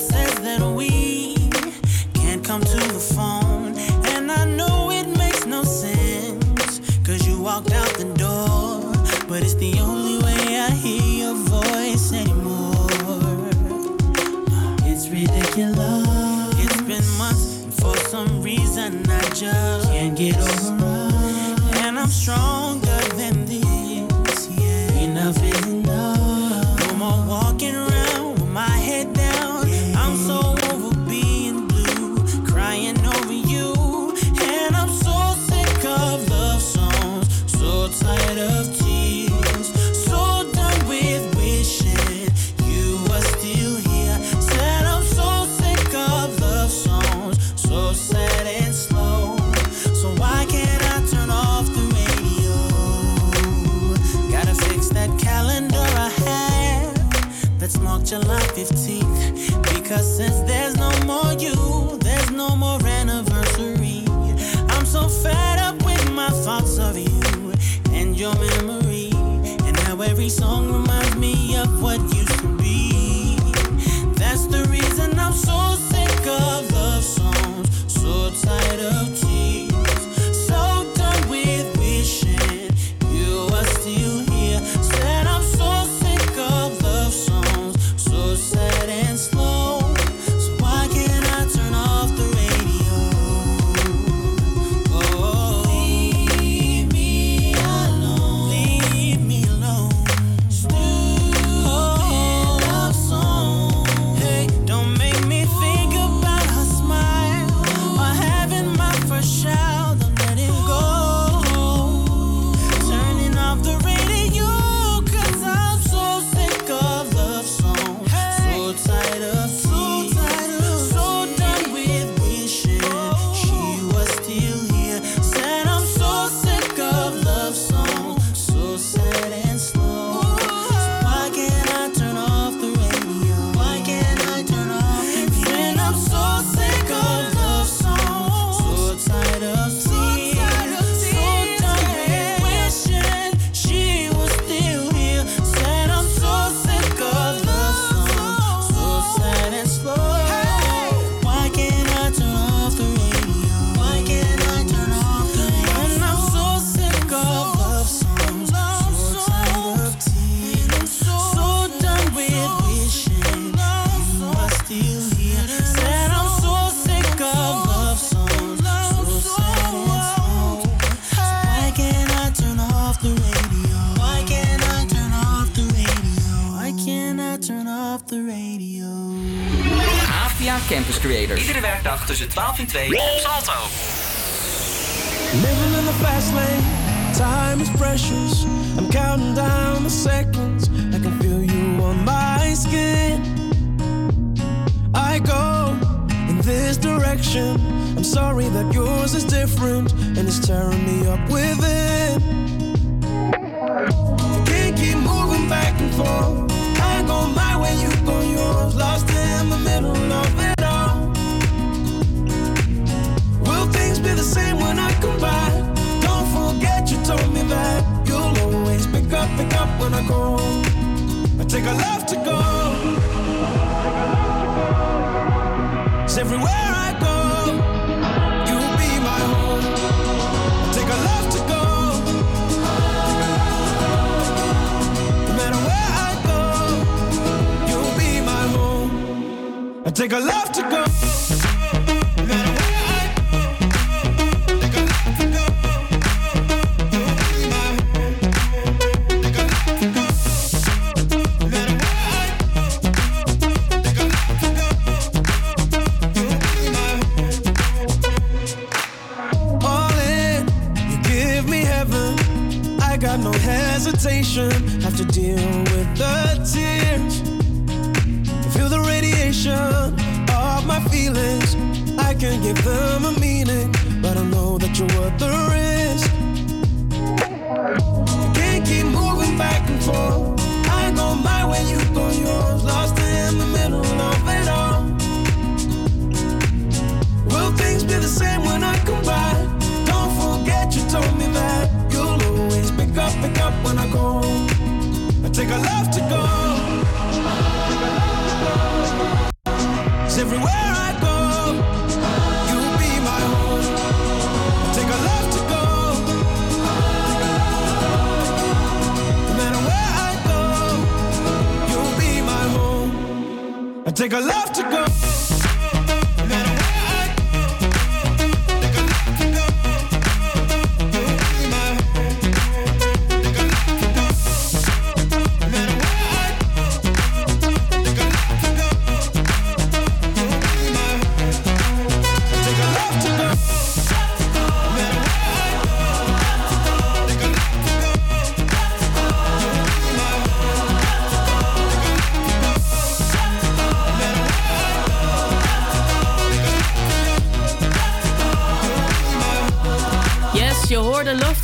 Says that we can't come to the phone. And I know it makes no you walked out the door. But it's the only way I hear your voice anymore. It's ridiculous. It's been months, and for some reason I just can't get over Cause since there's no more you, there's no more anniversary. I'm so fed up with my thoughts of you and your memory. And now every song tussen 12 en 2 op Salto. Living in the fast lane, time is precious. I'm counting down the seconds. I can feel you on my skin. I go in this direction. I'm sorry that yours is different and it's tearing me up with it. take a left to go. It's everywhere I go, you'll be my home. Take a left to go. No matter where I go, you'll be my home. I take a left to go.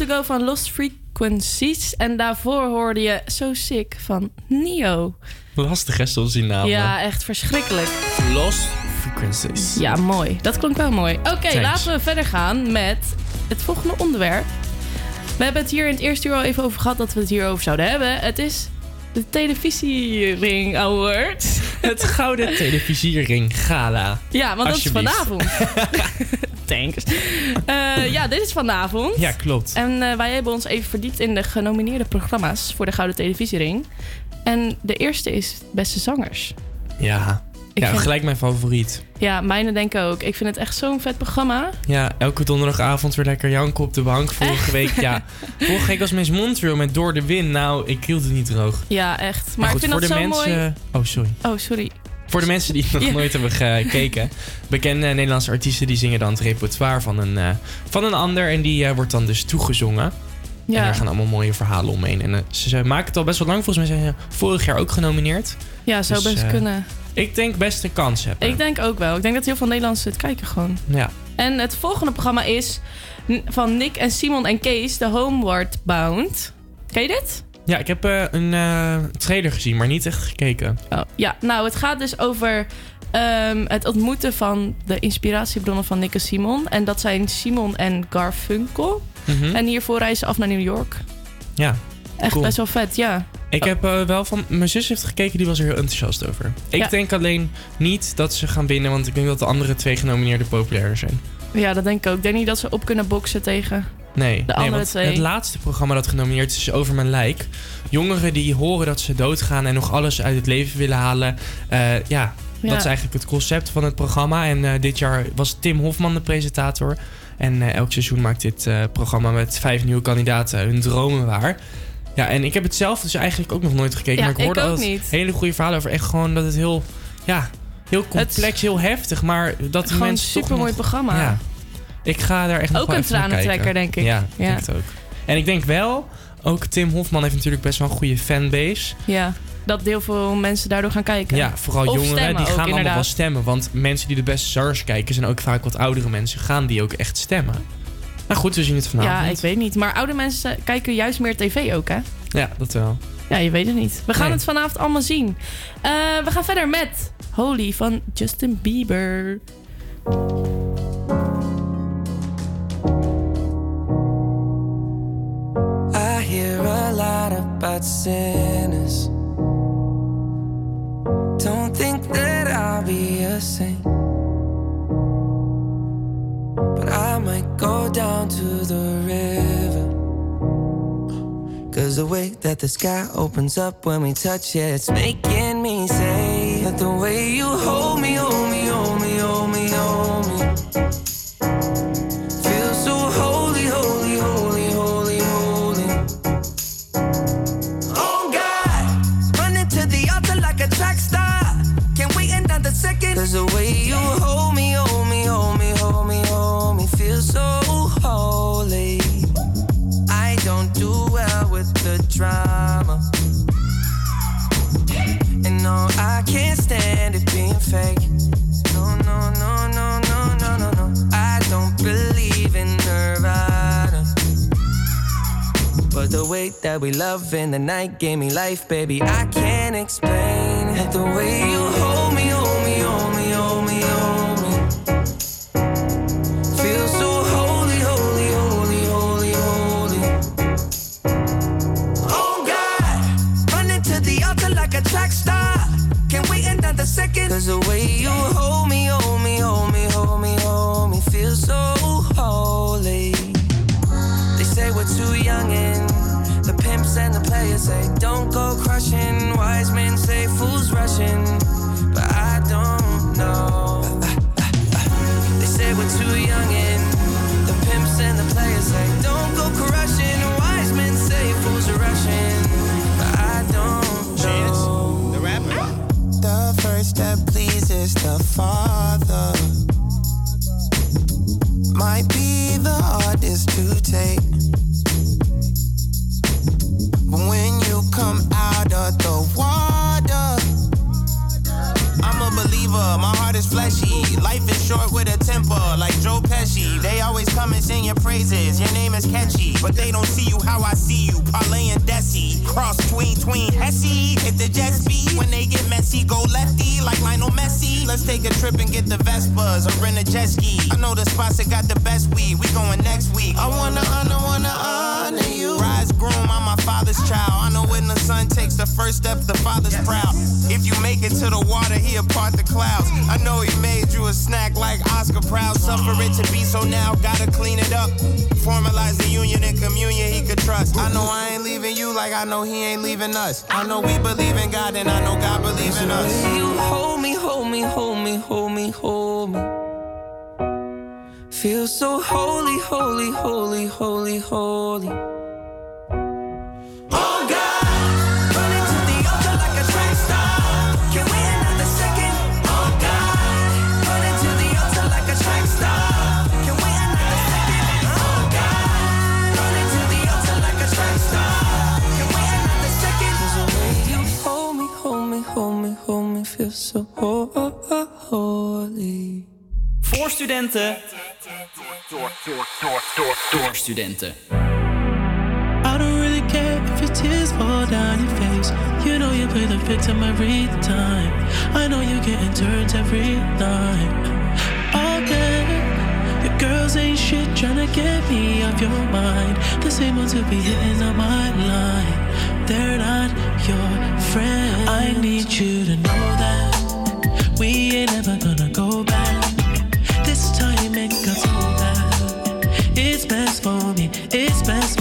To Go van Lost Frequencies. En daarvoor hoorde je So Sick van Nio. Lastig hè, soms die. Ja, echt verschrikkelijk. Lost Frequencies. Ja, mooi. Dat klonk wel mooi. Oké, laten we verder gaan met het volgende onderwerp. We hebben het hier in het eerste uur al even over gehad dat we het hierover zouden hebben. Het is de Televisiering Award. Het Gouden Televisiering Gala. Ja, want dat is vanavond. Thanks. Eh, ja, dit is vanavond. Ja, klopt. En eh, wij hebben ons even verdiept in de genomineerde programma's voor de Gouden Televisiering. En de eerste is Beste Zangers. Ja, Ik ja vind- gelijk mijn favoriet. Ja, mijne denk ik ook. Ik vind het echt zo'n vet programma. Ja, elke donderdagavond weer lekker janken op de bank. Vorige week, ja. Vorige week was Miss Montreal met Door de Wind. Nou, ik hield het niet droog. Ja, echt. Maar, Maar goed, ik vind voor dat de zo mensen... mooi. Oh, sorry. Oh, sorry. Voor de mensen die het nog Ja. nooit hebben gekeken. Bekende Nederlandse artiesten die zingen dan het repertoire van een, eh, van een ander. En die eh, wordt dan dus toegezongen. Ja. En daar gaan allemaal mooie verhalen omheen. En eh, ze, ze maken het al best wel lang. Volgens mij zijn ze vorig jaar ook genomineerd. Ja, zou Dus, best kunnen. Ik denk best een kans hebben. Ik denk ook wel. Ik denk dat heel veel Nederlanders het kijken gewoon. Ja. En het volgende programma is van Nick en Simon en Kees, The Homeward Bound. Ken je dit? Ja, ik heb eh, een eh, trailer gezien, maar niet echt gekeken. Oh, ja, nou, het gaat dus over ehm, het ontmoeten van de inspiratiebronnen van Nick en Simon. En dat zijn Simon en Garfunkel. Mhm. En hiervoor reizen ze af naar New York. Ja, Echt cool. best wel vet, ja. Ik heb eh, wel van... Mijn zus heeft gekeken, die was er heel enthousiast over. Ik Ja. denk alleen niet dat ze gaan winnen, want ik denk dat de andere twee genomineerden populairder zijn. Ja, dat denk ik ook. Ik denk niet dat ze op kunnen boksen tegen... Nee, De nee andere want twee. het laatste programma dat genomineerd is, is Over Mijn Lijk. Jongeren die horen dat ze doodgaan en nog alles uit het leven willen halen. Eh, ja, Ja. dat is eigenlijk het concept van het programma. En eh, dit jaar was Tim Hofman de presentator. En eh, elk seizoen maakt dit programma met vijf nieuwe kandidaten hun dromen waar. Ja, en ik heb het zelf dus eigenlijk ook nog nooit gekeken. Ja, maar ik hoorde niet. hele goede verhalen over. Echt gewoon dat het heel, ja, heel complex, heel heftig. Maar dat Gewoon een supermooi nog- programma. Ja, ik ga daar echt nog Ook een tranentrekker, denk ik. Ja, Ja. denk het ook. En ik denk wel, ook Tim Hofman heeft natuurlijk best wel een goede fanbase. Ja, dat heel veel mensen daardoor gaan kijken. Ja, vooral Of jongeren, stemmen die ook, gaan allemaal wel stemmen. Want mensen die de beste zangers kijken, zijn ook vaak wat oudere mensen. Gaan die ook echt stemmen? Nou goed, we zien het vanavond. Ja, ik weet niet. Maar oude mensen kijken juist meer tv ook, hè? Ja, dat wel. Ja, je weet het niet. We gaan Nee. het vanavond allemaal zien. Eh, we gaan verder met Holy van Justin Bieber. Hear a lot about sinners. Don't think that I'll be a saint. But I might go down to the river. Cause the way that the sky opens up when we touch it, it's making me say that the way you hold me, hold me, hold me, drama. And no, I can't stand it being fake. No, no, no, no, no, no, no, no. I don't believe in Nirvana. But the way that we love in the night gave me life, baby. I can't explain. The way you hold me, second. Cause the way you hold me, hold me, hold me, hold me, hold me, feel so holy. They say we're too young and the pimps and the players say don't go crushing. Wise men say fools rushing, but I don't know. They say we're too young and the pimps and the players say don't go crushing. Step pleases the Father. Might be the hardest to take. But when you come out of the water, I'm a believer. My heart is fleshy. Life is short with a temper, like Joe Pesci. They always come and sing your praises. Your name is catchy, but they don't see you how I see you. Parlay and Desi. Cross tween tween Hesse. Hit the jet speed. When they get messy, go lefty like Lionel Messi. Let's take a trip and get the Vespas or rent a jet ski. I know the spots that got the best weed. We going next week. I wanna honor, wanna honor you. Rise groom, I'm my father's child. I know when the son takes the first step, the father's proud. If you make it to the water, he'll part the clouds. I know he made you a snack like Oscar Proud. Suffer it to be so now, gotta clean it up. Formalize the union and communion he could trust. I know I ain't leaving you like I know he ain't leaving us. I know we believe in God and I know God believes in us. You hold me, hold me, hold me, hold me, hold me. Feel so holy, holy, holy, holy, holy. So ho- ho- ho- holy. Voor studenten. Door, door, door, door, door studenten. I don't really care if your tears fall down your face. You know you play the victim every time. I know you getting turns every night. Okay, your girls ain't shit tryna get me off your mind. The same ones who be hitting on my line. They're not your friend. I need you to know that we ain't ever gonna go back. This time it got bad. It's best for me, it's best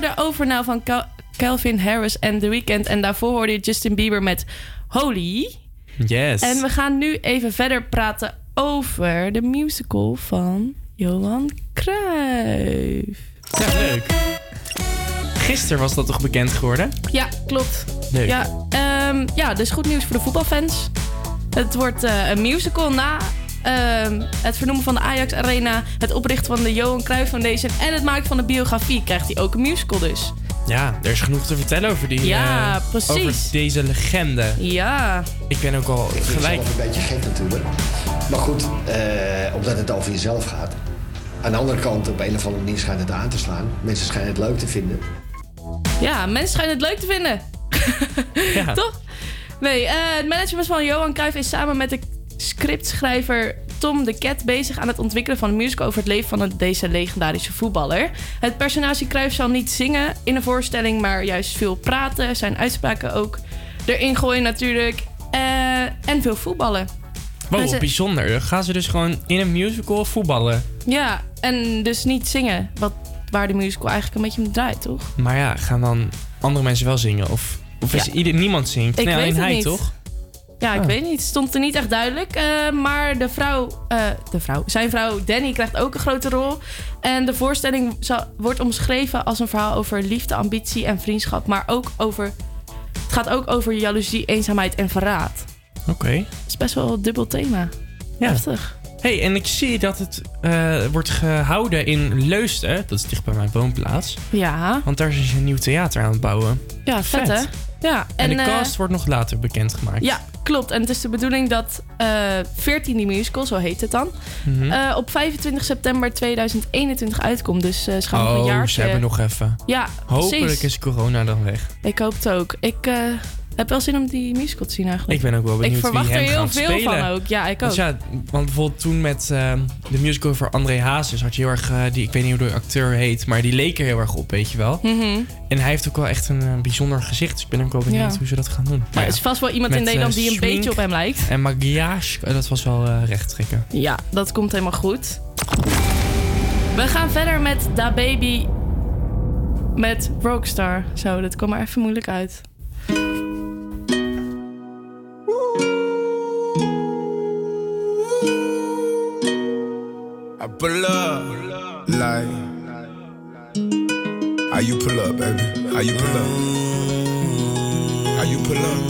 hoorde over nou van Cal- Calvin Harris en The Weeknd. En daarvoor hoorde je Justin Bieber met Holy. Yes. En we gaan nu even verder praten over de musical van Johan Cruijff. Ja, leuk. Gisteren was dat toch bekend geworden? Ja, klopt. Leuk. Ja, ehm, ja, dus goed nieuws voor de voetbalfans. Het wordt eh, een musical na ehm, het vernoemen van de Ajax Arena, het oprichten van de Johan Cruijff Foundation en het maken van de biografie krijgt hij ook een musical dus. Ja, er is genoeg te vertellen over die... Ja, eh, precies. Over deze legende. Ja. Ik ben ook al Ik gelijk... een beetje gek natuurlijk. Maar goed, eh, omdat het over jezelf gaat. Aan de andere kant, op een of andere manier schijnt het aan te slaan. Mensen schijnen het leuk te vinden. Ja, mensen schijnen het leuk te vinden. Ja. Toch? Nee, eh, het management van Johan Cruijff is samen met de scriptschrijver Tom de Cat bezig aan het ontwikkelen van een musical over het leven van deze legendarische voetballer. Het personage Cruijff zal niet zingen in een voorstelling, maar juist veel praten, zijn uitspraken ook erin gooien natuurlijk. eh, en veel voetballen. Wow, bijzonder. Gaan ze dus gewoon in een musical voetballen? Ja, en dus niet zingen, wat, waar de musical eigenlijk een beetje om draait, toch? Maar ja, gaan dan andere mensen wel zingen? Of, of is Ja. ieder, niemand zingt? Ik nee, weet alleen het hij, niet. toch? Ja, ik Ah. weet niet. Het stond er niet echt duidelijk. eh, maar de vrouw, eh, de vrouw, zijn vrouw Danny krijgt ook een grote rol. En de voorstelling zal- wordt omschreven als een verhaal over liefde, ambitie en vriendschap. Maar ook over. Het gaat ook over jaloezie, eenzaamheid en verraad. Oké. Het is best wel een dubbel thema. Ja. Heftig. hey, en ik zie dat het eh, wordt gehouden in Leusden. Dat is dicht bij mijn woonplaats. Ja, Want daar is een nieuw theater aan het bouwen. ja vet, Vet. hè? Ja, En, de eh, cast wordt nog later bekendgemaakt. Ja, klopt. En het is de bedoeling dat eh 14 die musical, zo heet het dan, Mhm. eh, op 25 september 2021 uitkomt. Dus eh ze gaan nog een oh, jaar. ze hebben nog even. Ja, Hopelijk precies. is corona dan weg. Ik hoop het ook. Ik eh, heb wel zin om die musical te zien eigenlijk. Ik ben ook wel benieuwd Ik verwacht wie hem er heel gaat veel spelen. van ook. Ja, ik ook. Want, ja, want bijvoorbeeld toen met eh, de musical voor André Hazes had je heel erg, eh, die, ik weet niet hoe de acteur heet, maar die leek er heel erg op, weet je wel. Mhm. En hij heeft ook wel echt een eh, bijzonder gezicht, dus ik ben ook wel benieuwd Ja. hoe ze dat gaan doen. Maar Maar er is vast wel iemand in met, eh, Nederland die een beetje op hem lijkt. En maquillage, eh, dat was wel eh, recht trekken. Ja, dat komt helemaal goed. We gaan verder met Da Baby met Rockstar. Zo, dat kwam er even moeilijk uit. I pull up, like. How you pull up, baby? How you pull up? How you pull up?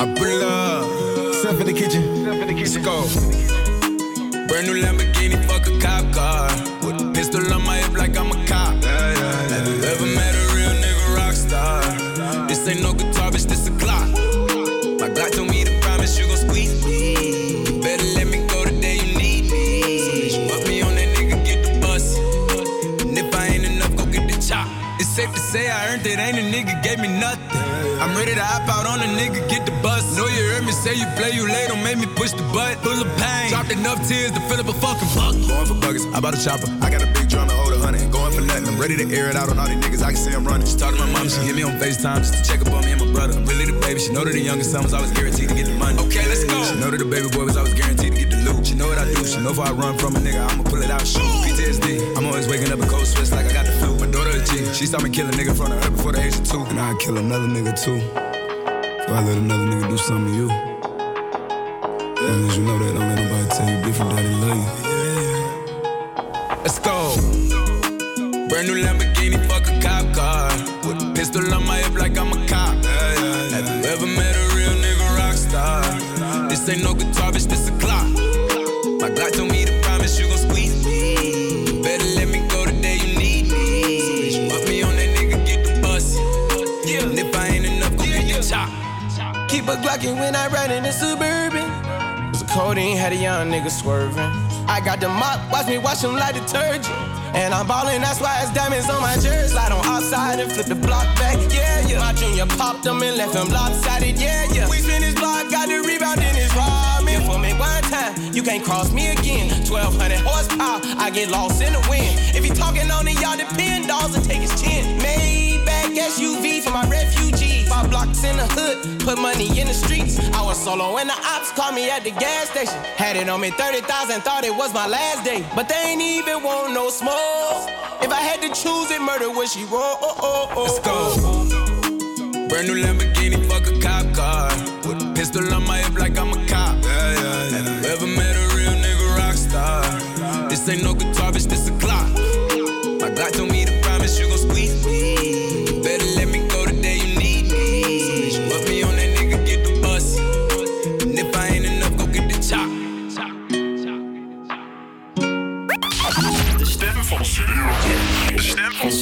I pull up. Step in the kitchen. Let's go. Brand new Lamborghini, fuck a cop car. With a pistol on my hip like I'm a cop. Safe to say I earned it, ain't a nigga gave me nothing. I'm ready to hop out on a nigga, get the bus. Know you heard me say you play, you late, don't make me push the butt. Full of pain, dropped enough tears to fill up a fucking bucket. Going for buggers, I bought a chopper. I got a big drum to hold a hundred. Going for nothing, I'm ready to air it out on all these niggas. I can see I'm running. She talked to my mom, she hit me on FaceTime just to check up on me and my brother. I'm really the baby. She know that the youngest son was always guaranteed to get the money. Okay, let's go. She know that the baby boy was always guaranteed to get the loot. She know what I do. She know if I run from a nigga, I'ma pull it out. Shoot. PTSD. I'm always waking up in cold sweats like I got the flu. My daughter a G. She saw me kill a nigga in front of her before the age of two. And I'd kill another nigga too. So I let another nigga do something to you. As long as you know that, don't let nobody tell you different, daddy love you. Let's go. Brand new Lamborghini, fuck a cop car. With a pistol on my codeine had a young nigga swerving. I got the mop, watch me wash him like detergent. And I'm ballin', that's why it's diamonds on my jersey. Slide on outside and flip the block back, yeah, yeah. My junior popped them and left him lopsided, yeah, yeah. We spin his block, got the rebound in his ramen. For me one time, you can't cross me again. 1200 horsepower, I get lost in the wind. If he talking on it, y'all depend, dolls and take his chin. Maybach SUV for my refugee. Five blocks in the hood, put money in the streets. I was solo and the ops called me at the gas station. Had it on me 30,000, thought it was my last day. But they ain't even want no smoke. If I had to choose it, murder would she roll? Oh, oh, oh, Let's go. Oh. Brand new Lamborghini, fuck a cop car. With a pistol on my hip like I'm a cop. Have you ever met a real nigga rock star? This ain't no guitar,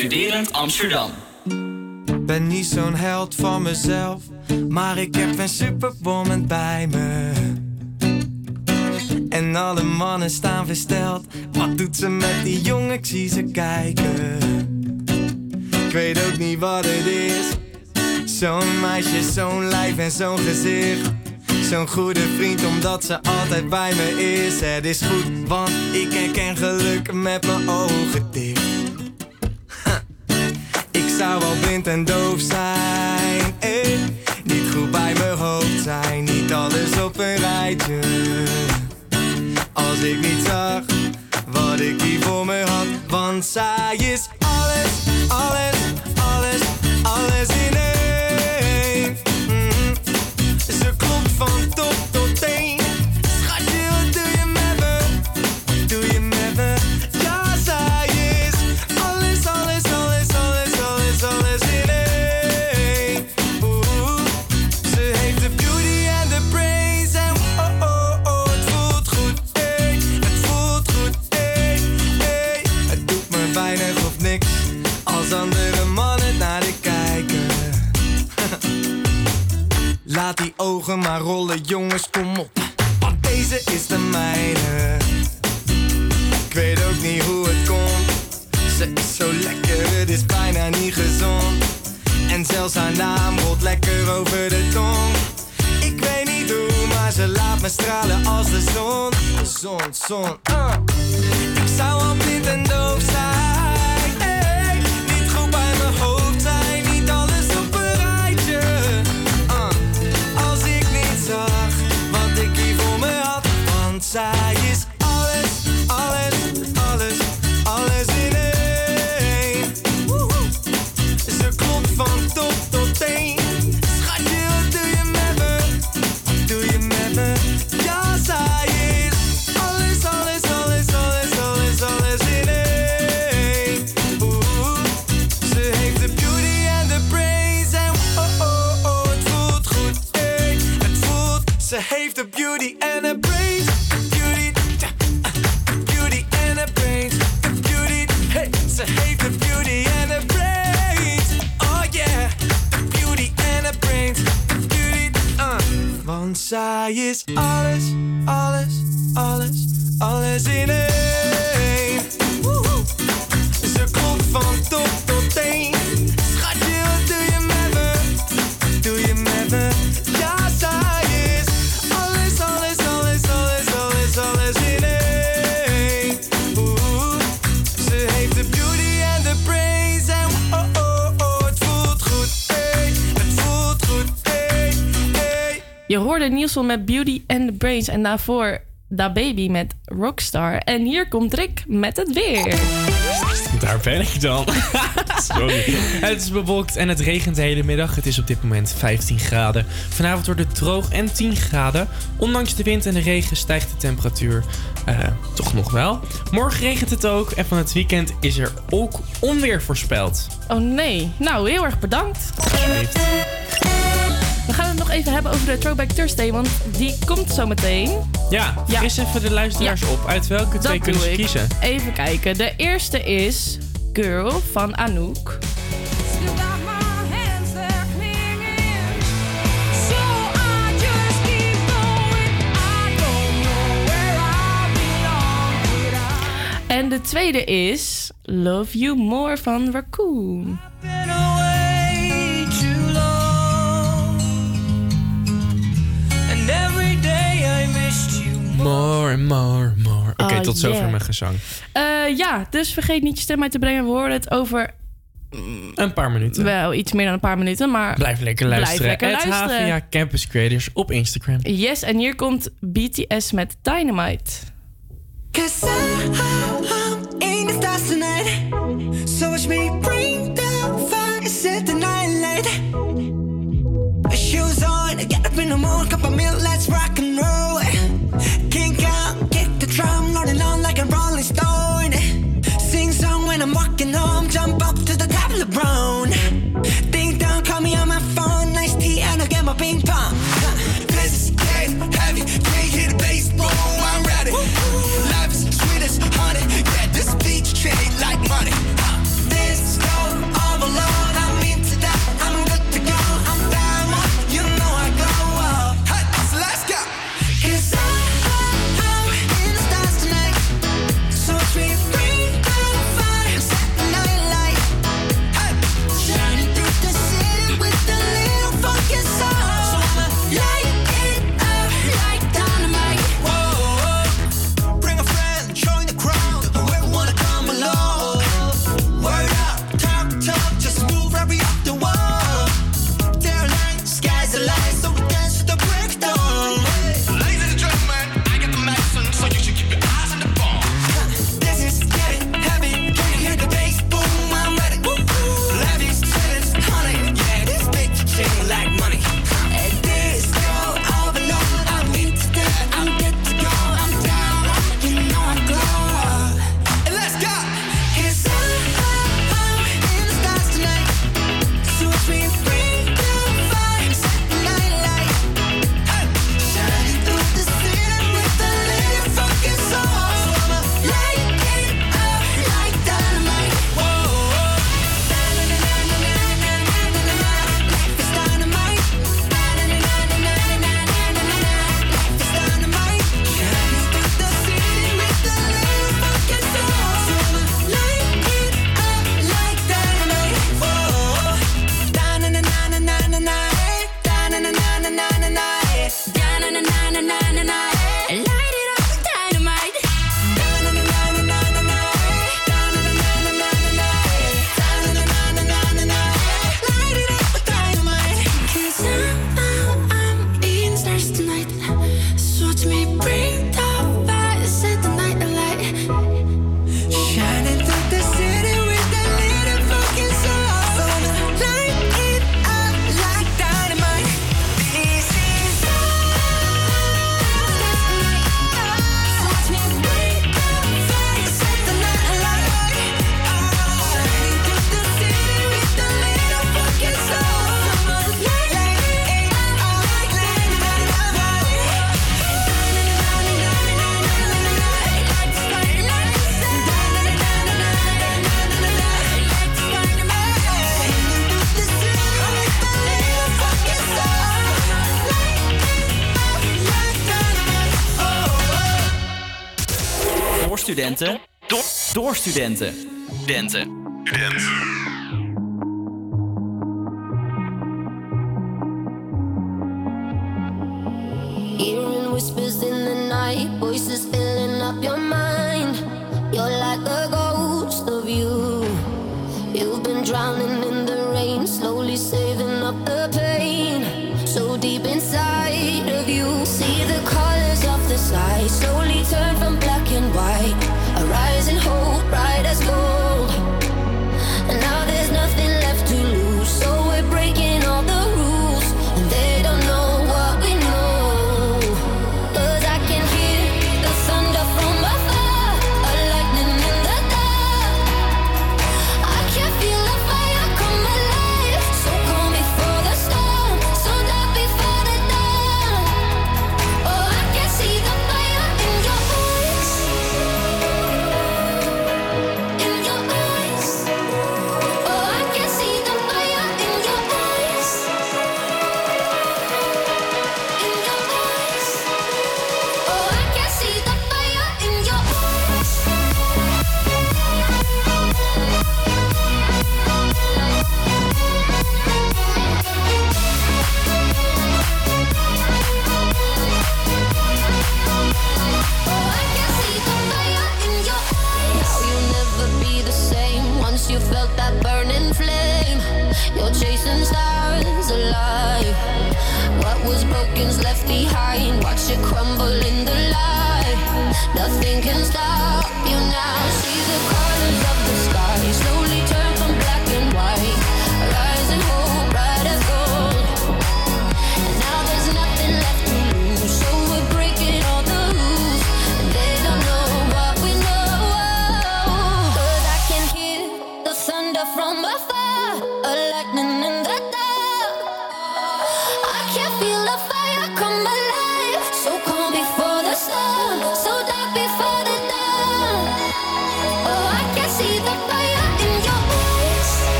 Studerend Amsterdam. Ben niet zo'n held van mezelf, maar ik heb een superwoman bij me. En alle mannen staan versteld. Wat doet ze met die jongen? Ik zie ze kijken. Ik weet ook niet wat het is. Zo'n meisje, zo'n lijf en zo'n gezicht. Zo'n goede vriend omdat ze altijd bij me is. Het is goed, want ik herken geluk met mijn ogen dicht. Zou wel blind en doof zijn. Eh, niet goed bij mijn hoofd zijn. Niet alles op een rijtje. Als ik niet zag wat ik hier voor me had. Want zij is alles, alles, alles, alles in één. Mhm. Ze klopt van top tot teen. Laat die ogen maar rollen, jongens, kom op. Want deze is de mijne. Ik weet ook niet hoe het komt. Ze is zo lekker, het is bijna niet gezond. En zelfs haar naam rolt lekker over de tong. Ik weet niet hoe, maar ze laat me stralen als de zon. Zon, zon. ah. Ik zou al zij is alles, alles, alles, alles in één. Hoorde Nielsen met Beauty and the Brains en daarvoor Da Baby met Rockstar. En hier komt Rick met het weer. Daar ben ik dan. Sorry. Het is bewolkt en het regent de hele middag. Het is op dit moment 15 graden. Vanavond wordt het droog en 10 graden. Ondanks de wind en de regen stijgt de temperatuur eh, toch nog wel. Morgen regent het ook en van het weekend is er ook onweer voorspeld. Oh nee. Nou, heel erg bedankt. We gaan het nog even hebben over de Throwback Thursday, want die komt zo meteen. Ja, fris even de luisteraars op. Uit welke twee Dat kunnen ze kiezen? Even kijken. De eerste is Girl van Anouk. En de tweede is Love You More van Raccoon. More and more, more. Oké, Oh, tot zover yeah. mijn gezang. Eh, ja, dus vergeet niet je stem uit te brengen. We horen het over Een paar minuten. wel iets meer dan een paar minuten, maar Blijf lekker luisteren. Blijf lekker Het luisteren. HVA Campus Creators op Instagram. Yes, en hier komt BTS met Dynamite. Cause I'm in the stars tonight. So watch me bring the fire, set the night light. Shoes on, get up in the morning, cup of milk, door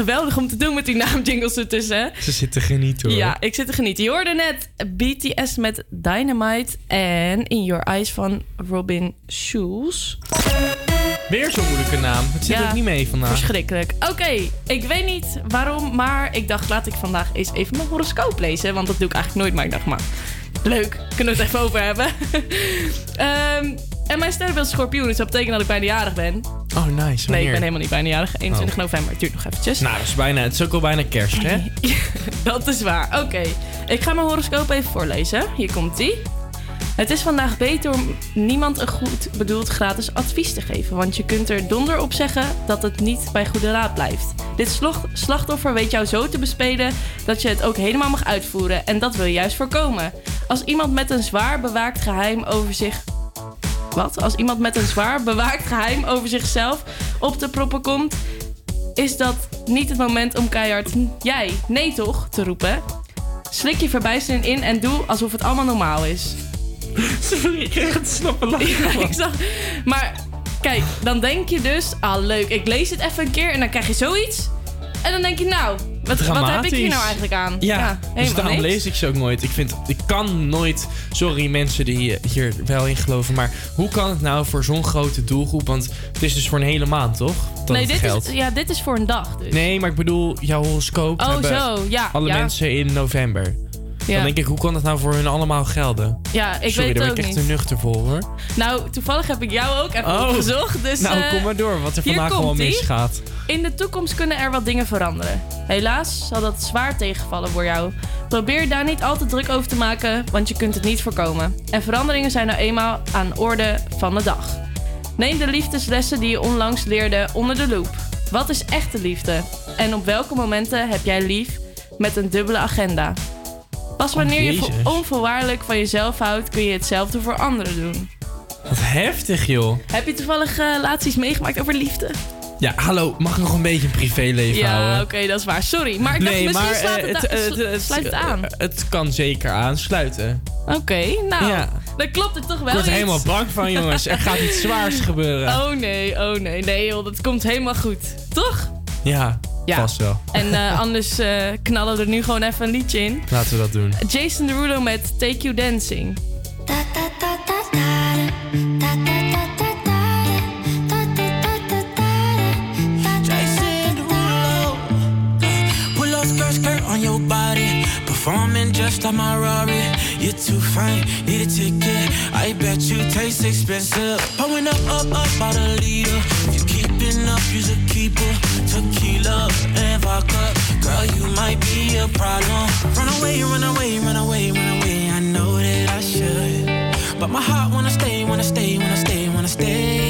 geweldig om te doen met die naamjingles ertussen. Ze zitten genieten hoor. Ja, ik zit te genieten. Je hoorde net BTS met Dynamite en In Your Eyes van Robin Schulz. Weer zo'n moeilijke naam. Het zit Ja, ook niet mee vandaag. Verschrikkelijk. Oké, ik weet niet waarom, maar ik dacht laat ik vandaag eens even mijn horoscoop lezen. Want dat doe ik eigenlijk nooit, maar ik dacht maar leuk, kunnen we het even over hebben. Ehm, en mijn sterrenbeeld is schorpioen, dus dat betekent dat ik bijna jarig ben. Oh, nice. Nee, ik ben helemaal niet bijna jarig. 21 november, het duurt nog eventjes. Nou, dat is bijna, het is ook al bijna kerst, hè? Dat is waar. Oké, ik ga mijn horoscoop even voorlezen. Hier komt ie. Het is vandaag beter om niemand een goed bedoeld gratis advies te geven, want je kunt er donder op zeggen dat het niet bij goede raad blijft. Dit slachtoffer weet jou zo te bespelen dat je het ook helemaal mag uitvoeren en dat wil je juist voorkomen. Als iemand met een zwaar bewaakt geheim over zich wat? Als iemand met een zwaar bewaakt geheim over zichzelf op de proppen komt, is dat niet het moment om keihard jij, nee toch, te roepen. Slik je verbijstering in en doe alsof het allemaal normaal is. Sorry, ik krijg het snappen Ja, ik zag. Maar kijk, dan denk je dus, ah leuk, ik lees het even een keer en dan krijg je zoiets. En dan denk je, nou, Wat, wat heb ik hier nou eigenlijk aan? Ja, dus daarom niks. lees ik ze ook nooit. Ik vind, ik kan nooit, sorry mensen die hier wel in geloven, maar hoe kan het nou voor zo'n grote doelgroep? Want het is dus voor een hele maand, toch? Dat nee, dit geldt. is, ja, dit is voor een dag dus. Nee, maar ik bedoel, jouw horoscoop Oh, hebben zo, ja, alle ja. mensen in november. Ja. Dan denk ik, hoe kan dat nou voor hun allemaal gelden? Ja, ik Sorry, weet daar het ben ook ik echt niet. te nuchter voor, hoor. Nou, toevallig heb ik jou ook even Oh. opgezocht. Dus, nou, eh, kom maar door, wat er vandaag allemaal misgaat. In de toekomst kunnen er wat dingen veranderen. Helaas zal dat zwaar tegenvallen voor jou. Probeer daar niet al te druk over te maken, want je kunt het niet voorkomen. En veranderingen zijn nou eenmaal aan orde van de dag. Neem de liefdeslessen die je onlangs leerde onder de loep. Wat is echte liefde? En op welke momenten heb jij lief met een dubbele agenda? Pas wanneer je onvoorwaardelijk van jezelf houdt, kun je hetzelfde voor anderen doen. Wat heftig, joh. Heb je toevallig eh, laatst iets meegemaakt over liefde? Ja, hallo, mag ik nog een beetje een privéleven Ja, houden? oké, dat is waar. Sorry, maar ik dacht misschien slaat eh, het, slu- sluit het aan. eh, het kan zeker aansluiten. Oké, nou, Ja. dan klopt het toch wel Ik word er helemaal bang van, jongens. Er gaat iets zwaars gebeuren. Oh nee, oh nee, nee joh, dat komt helemaal goed. Toch? Ja, Ja. vast wel. En eh, anders eh, knallen we er nu gewoon even een liedje in. Laten we dat doen. Jason Derulo met Take You Dancing. Body. Performing just like my Rari. You're too fine, need a ticket. I bet you taste expensive. Pouring up, up, up by the leader. If you keeping up, you's a keeper. Tequila and vodka. Girl, you might be a problem. Run away, run away, run away, run away. I know that I should. But my heart wanna stay, wanna stay, wanna stay, wanna stay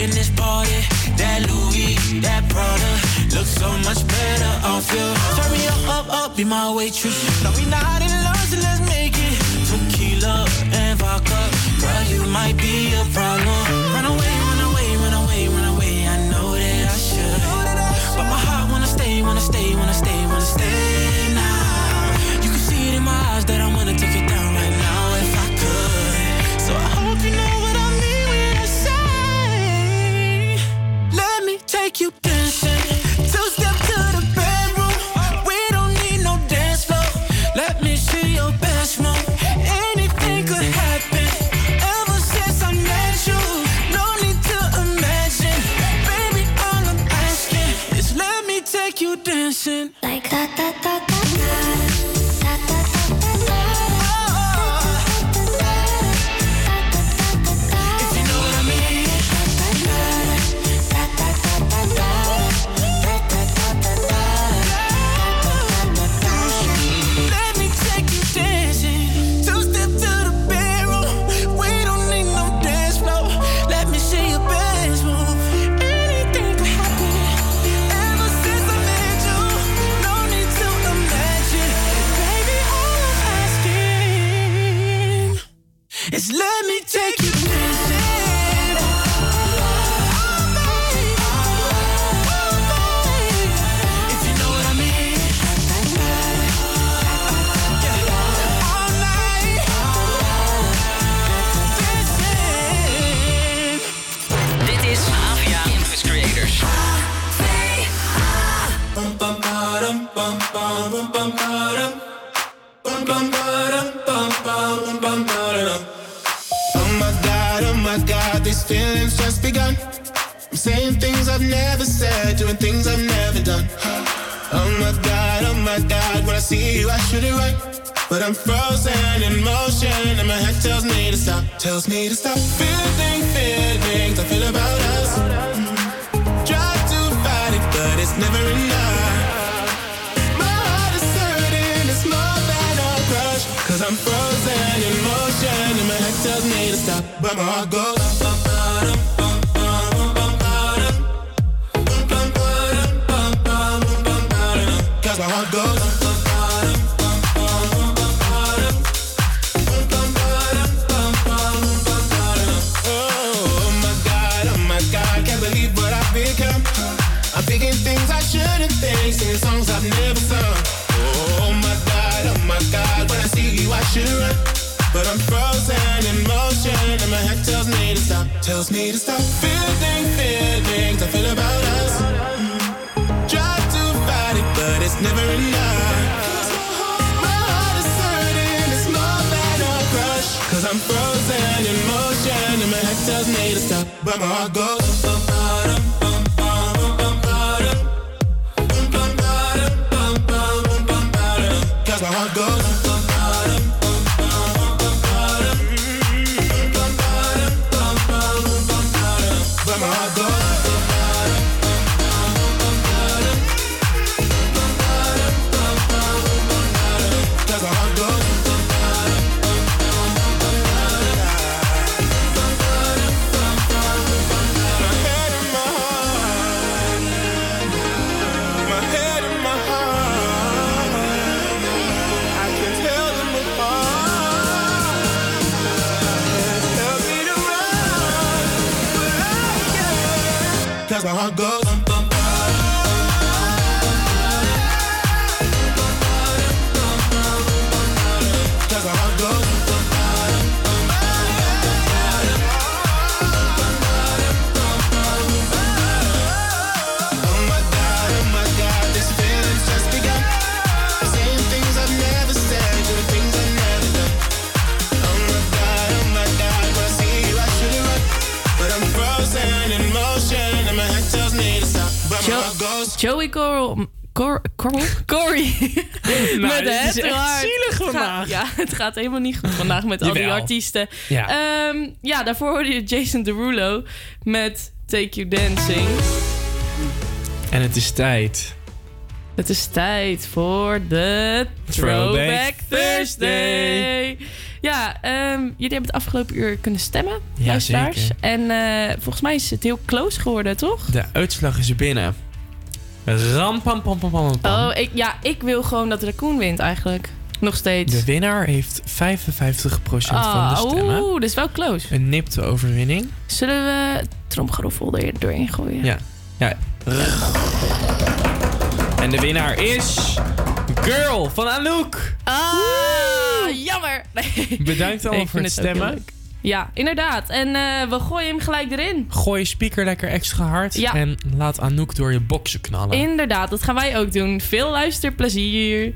in this party. That Louis, that Prada, looks so much better off you. Turn me up, up, up, be my waitress. No, we not in love, so let's make it. Tequila and vodka, girl, you might be a problem. Me take you dancing. Tells me to stop, tells me to stop. Feeling gaat helemaal niet goed vandaag met al die artiesten. Ja. Ehm, ja, daarvoor hoorde je Jason Derulo met Take You Dancing. En het is tijd. Het is tijd voor de Throwback, Thursday. Ja, ehm, jullie hebben het afgelopen uur kunnen stemmen, ja. Zeker. En eh, volgens mij is het heel close geworden, toch? De uitslag is er binnen. Ram, pam, pam, pam, pam, pam. Oh, ik, ja, ik wil gewoon dat Raccoon wint eigenlijk. Nog steeds. De winnaar heeft 55% van de ah, stemmen. Oeh, dat is wel close. Een nipte overwinning. Zullen we tromgeroffel er doorheen gooien? Ja. ja. En de winnaar is... Girl van Anouk. Ah, jammer. Bedankt allemaal voor het stemmen. Ja, inderdaad. En eh, we gooien hem gelijk erin. Gooi je speaker lekker extra hard. En laat Anouk door je boksen knallen. Inderdaad, dat gaan wij ook doen. Veel luisterplezier.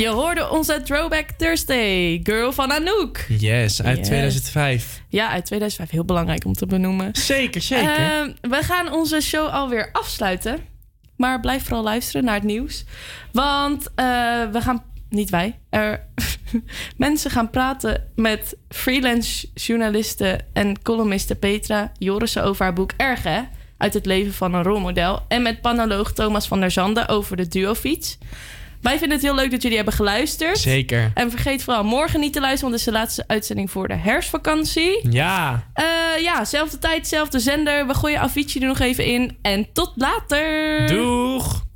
Je hoorde onze Throwback Thursday, Girl van Anouk. Yes, uit Yes. 2005. Ja, uit 2005. Heel belangrijk om te benoemen. Zeker, zeker. Ehm, we gaan onze show alweer afsluiten. Maar blijf vooral luisteren naar het nieuws. Want eh, we gaan... Niet wij. Er, mensen gaan praten met freelance journaliste en columniste Petra Jorissen over haar boek Erg, hè? Uit het leven van een rolmodel. En met panoloog Thomas van der Zanden over de duofiets. Wij vinden het heel leuk dat jullie hebben geluisterd. Zeker. En vergeet vooral morgen niet te luisteren, want het is de laatste uitzending voor de herfstvakantie. Ja. Eh, ja, zelfde tijd, zelfde zender. We gooien Avicii er nog even in. En tot later. Doeg.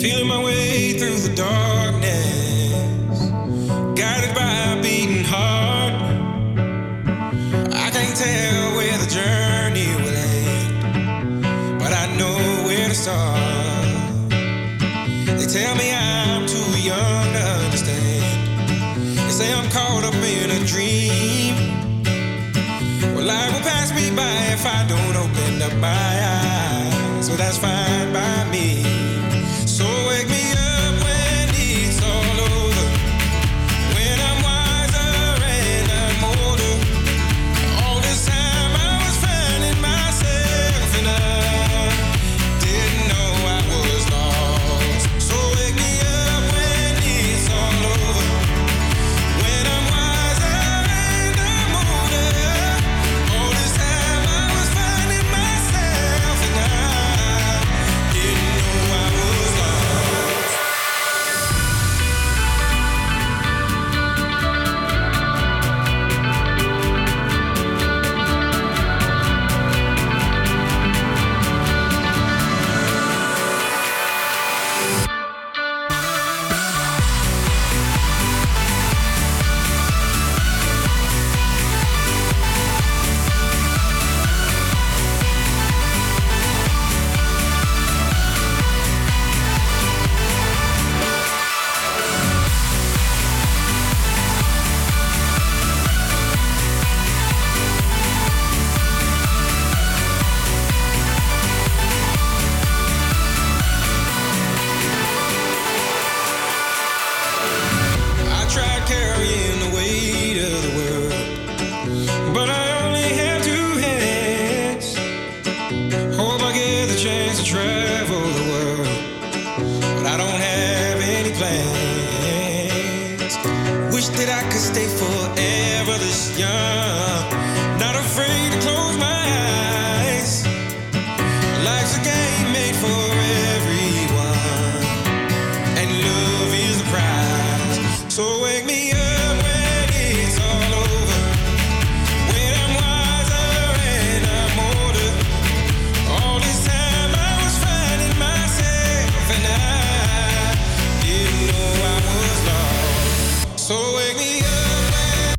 Feeling my way through the darkness, by if I don't open up my eyes. So that's fine by me.